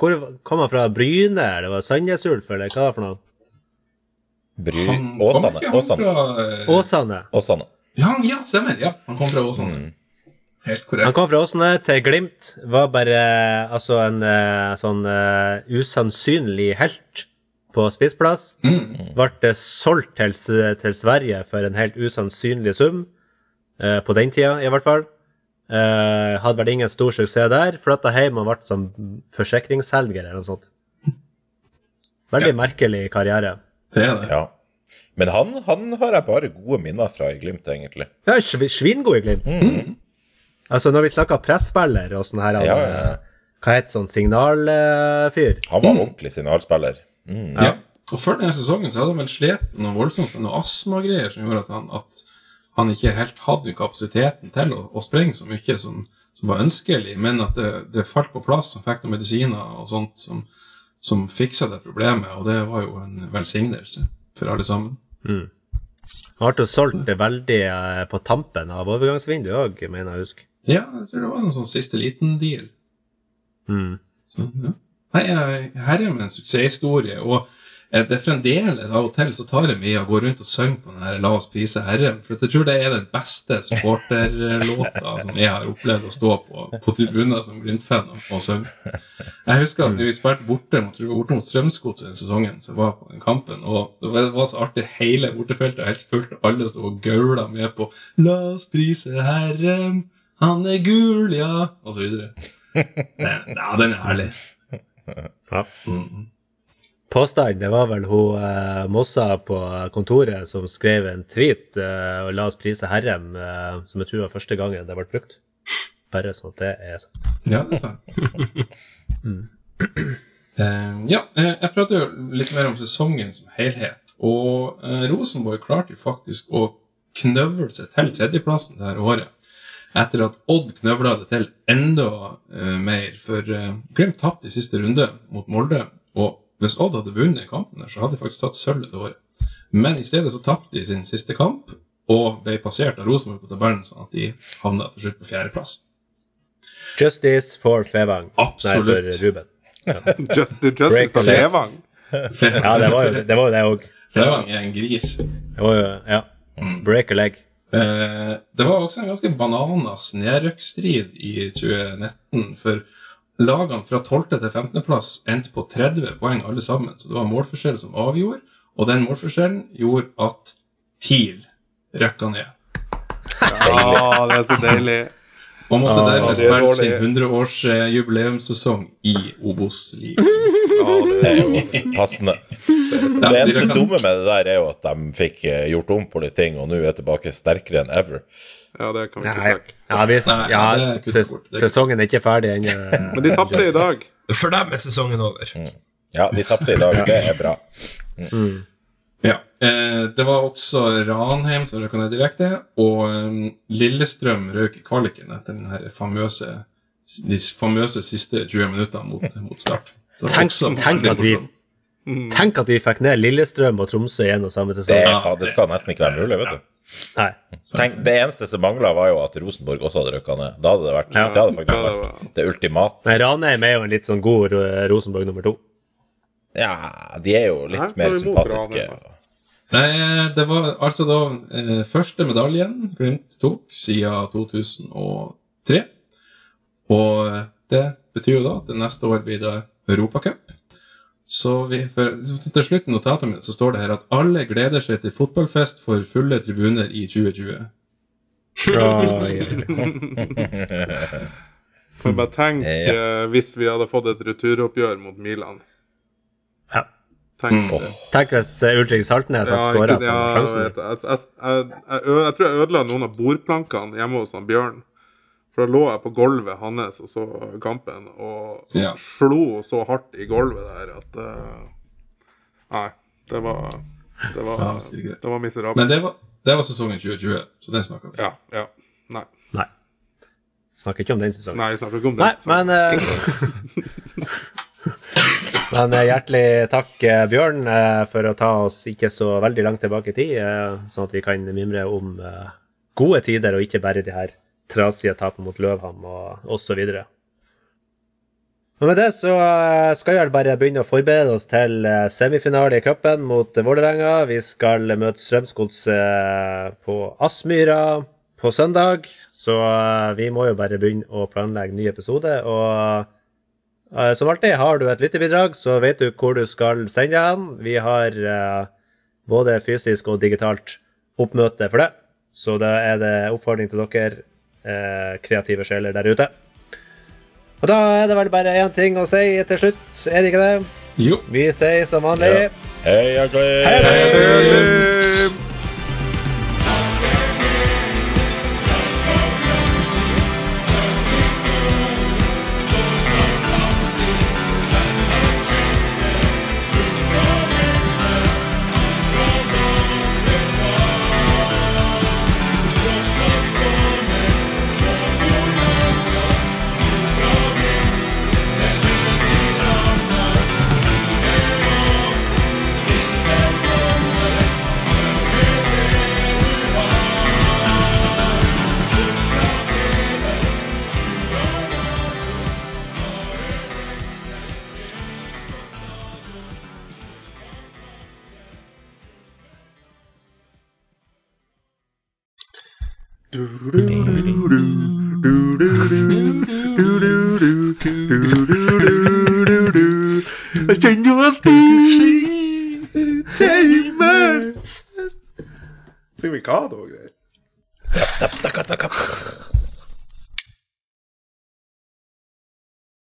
hvor kom han fra? Bryne, eller var det Sandnes Ulf, eller hva var det for noe?
Bry...
Han
Åsane. Åsane.
fra uh...
Åsane.
Åsane.
Ja, han- ja, stemmer. Ja, han kom fra Åsane. Helt korrekt.
Han kom fra Åsane til Glimt. Var bare eh, altså en eh, sånn uh, usannsynlig helt på spissplass. Ble eh, solgt til, til Sverige for en helt usannsynlig sum. eh, på den tida, i hvert fall. Eh, hadde vel ingen stor suksess der. Flytta hjem og ble som forsikringsselger eller noe sånt. Veldig merkelig karriere.
Det er det.
Ja. Men han, han har jeg bare gode minner fra i Glimt, egentlig.
Ja, sv- Svingod i Glimt. Altså, når vi snakker presspiller og sånn her
Ja, ja, ja.
Hva heter sånn signalfyr?
Han var ordentlig signalspiller.
Ja. Og før denne sesongen så hadde han vel slitt noe voldsomt med noe astmagreier som gjorde at han, at han ikke helt hadde kapasiteten til å, å sprenge så mye som, som var ønskelig, men at det, det falt på plass. Han fikk noen medisiner og sånt som, som fiksa det problemet, og det var jo en velsignelse for alle sammen.
Han ble jo solgt veldig eh, på tampen av overgangsvinduet òg, mener jeg å huske.
Ja, jeg tror det var en sånn siste liten deal.
Mm.
Så, ja. Her er med en suksesshistorie, og eh, det er fremdeles av og til så tar jeg meg i å gå rundt og synge på den her La oss prise Herren, for jeg tror det er den beste supporterlåta som jeg har opplevd å stå på på tribuner som Glimt-fan og, og synge. Jeg husker at vi spilte borte mot, borte mot Strømsgodset den sesongen som var på den kampen, og det var, det var så artig, hele bortefeltet helt fullt, og alle sto og gaula med på La oss prise Herren, han er gul, ja, og så videre. Ja, den er herlig.
Ja. Påstand, det var vel hun eh, Mossa på kontoret som skrev en tweet eh, og la oss prise Herrem, eh, som jeg tror var første gangen det ble brukt. Bare sånn at det er sant.
Ja, det er sant. Eh, ja, eh, jeg prater jo litt mer om sesongen som helhet. Og uh, Rosenborg klarte jo faktisk å knøvle seg til tredjeplassen det her året. Etter at Odd knøvla det til enda uh, mer. For uh, Glimt tapte i siste runde mot Molde. Og hvis Odd hadde vunnet kampen, der, så hadde de faktisk tatt sølv det året. Men i stedet så tapte de sin siste kamp, og ble passert av Rosenborg på tabellen, sånn at de havna til slutt på fjerdeplass.
Justice for Fevang.
Absolutt.
Nei, for Ruben.
Just, justice
Break
for
Fevang?
Fevang.
Ja, det var jo det var òg.
Fevang er en gris.
Det var jo Ja. Break a leg.
Eh, det var også en ganske bananas nedrykksstrid i 2019, for lagene fra 12. til 15. plass endte på 30 poeng alle sammen, så det var målforskjell som avgjorde, og den målforskjellen gjorde at TIL røkka ned.
Ja, det er så deilig.
Og måtte dermed
det er
spille sin 100-års eh, jubileumssesong i Obos-ligaen.
Det er jo passende. Det eneste dumme med det der er jo at de fikk eh, gjort om på litt ting, og nå er tilbake sterkere enn ever.
Ja, det kan vi ikke takke.
ja, hvis,
Nei,
ja,
er
ses, sesongen er ikke ferdig ennå.
Men de tapte i dag.
For dem er sesongen over.
Ja, de tapte i dag. Det er bra.
Ja. Eh, det var også Ranheim som røk ned direkte, og eh, Lillestrøm røk i kvaliken etter den her famøse, de famøse siste 20 minuttene mot, mot start.
Tenk, tenk, at vi, tenk at vi fikk ned Lillestrøm og Tromsø i en og samme sesong.
Det, det skal nesten ikke være mulig, vet du.
Nei.
Tenk, det eneste som mangla, var jo at Rosenborg også hadde røkka ned. Da hadde det vært
Ja.
Det hadde faktisk vært det ultimate.
Nei, Ranheim er jo en litt sånn god Rosenborg nummer to.
Ja, de er jo litt
Nei,
mer sympatiske.
Nei, det var altså da eh, første medaljen Glimt tok siden 2003. Og eh, det betyr jo da at det neste år blir det Europacup. Så vi, for, så til slutt i notatet mitt så står det her at alle gleder seg til fotballfest for fulle tribuner i 2020.
Får bare tenke
Ja.
eh, hvis vi hadde fått et returoppgjør mot Milan.
Ja.
Tenk
mm.
oh.
Tenk hvis eh, Ulrik Saltnes hadde
Ja,
skåra på
ja,
sjansen.
jeg, jeg, jeg, jeg, jeg tror jeg ødela noen av bordplankene hjemme hos han Bjørn. For da lå jeg på gulvet hans og så kampen, og
Ja.
slo så hardt i gulvet der at uh, Nei, det var Det var,
Ja,
det var miserabelt.
Men det var, det var sesongen 2020, så det snakka vi
Ja, ja. Nei.
Nei. Snakker ikke om den sesongen.
Nei, jeg snakker ikke om det.
Nei, men uh... Men eh, hjertelig takk, Bjørn, for å ta oss ikke så veldig langt tilbake i tid, sånn at vi kan mimre om gode tider, og ikke bare de her trasige tapet mot Løvham og osv. Og med det så eh, skal vi bare begynne å forberede oss til eh, semifinale i cupen mot Vålerenga. Vi skal møte Strømsgodset på Aspmyra på søndag, så eh, vi må jo bare begynne å planlegge ny episode. Og eh, som alltid, har du et lytterbidrag, så vet du hvor du skal sende den. Vi har eh, både fysisk og digitalt oppmøte for det, så da er det oppfordring til dere eh, kreative sjeler der ute. Og da er det vel bare én ting å si til slutt, er det ikke det?
Jo.
Vi sier som vanlig.
Glimt!
Hei, hei!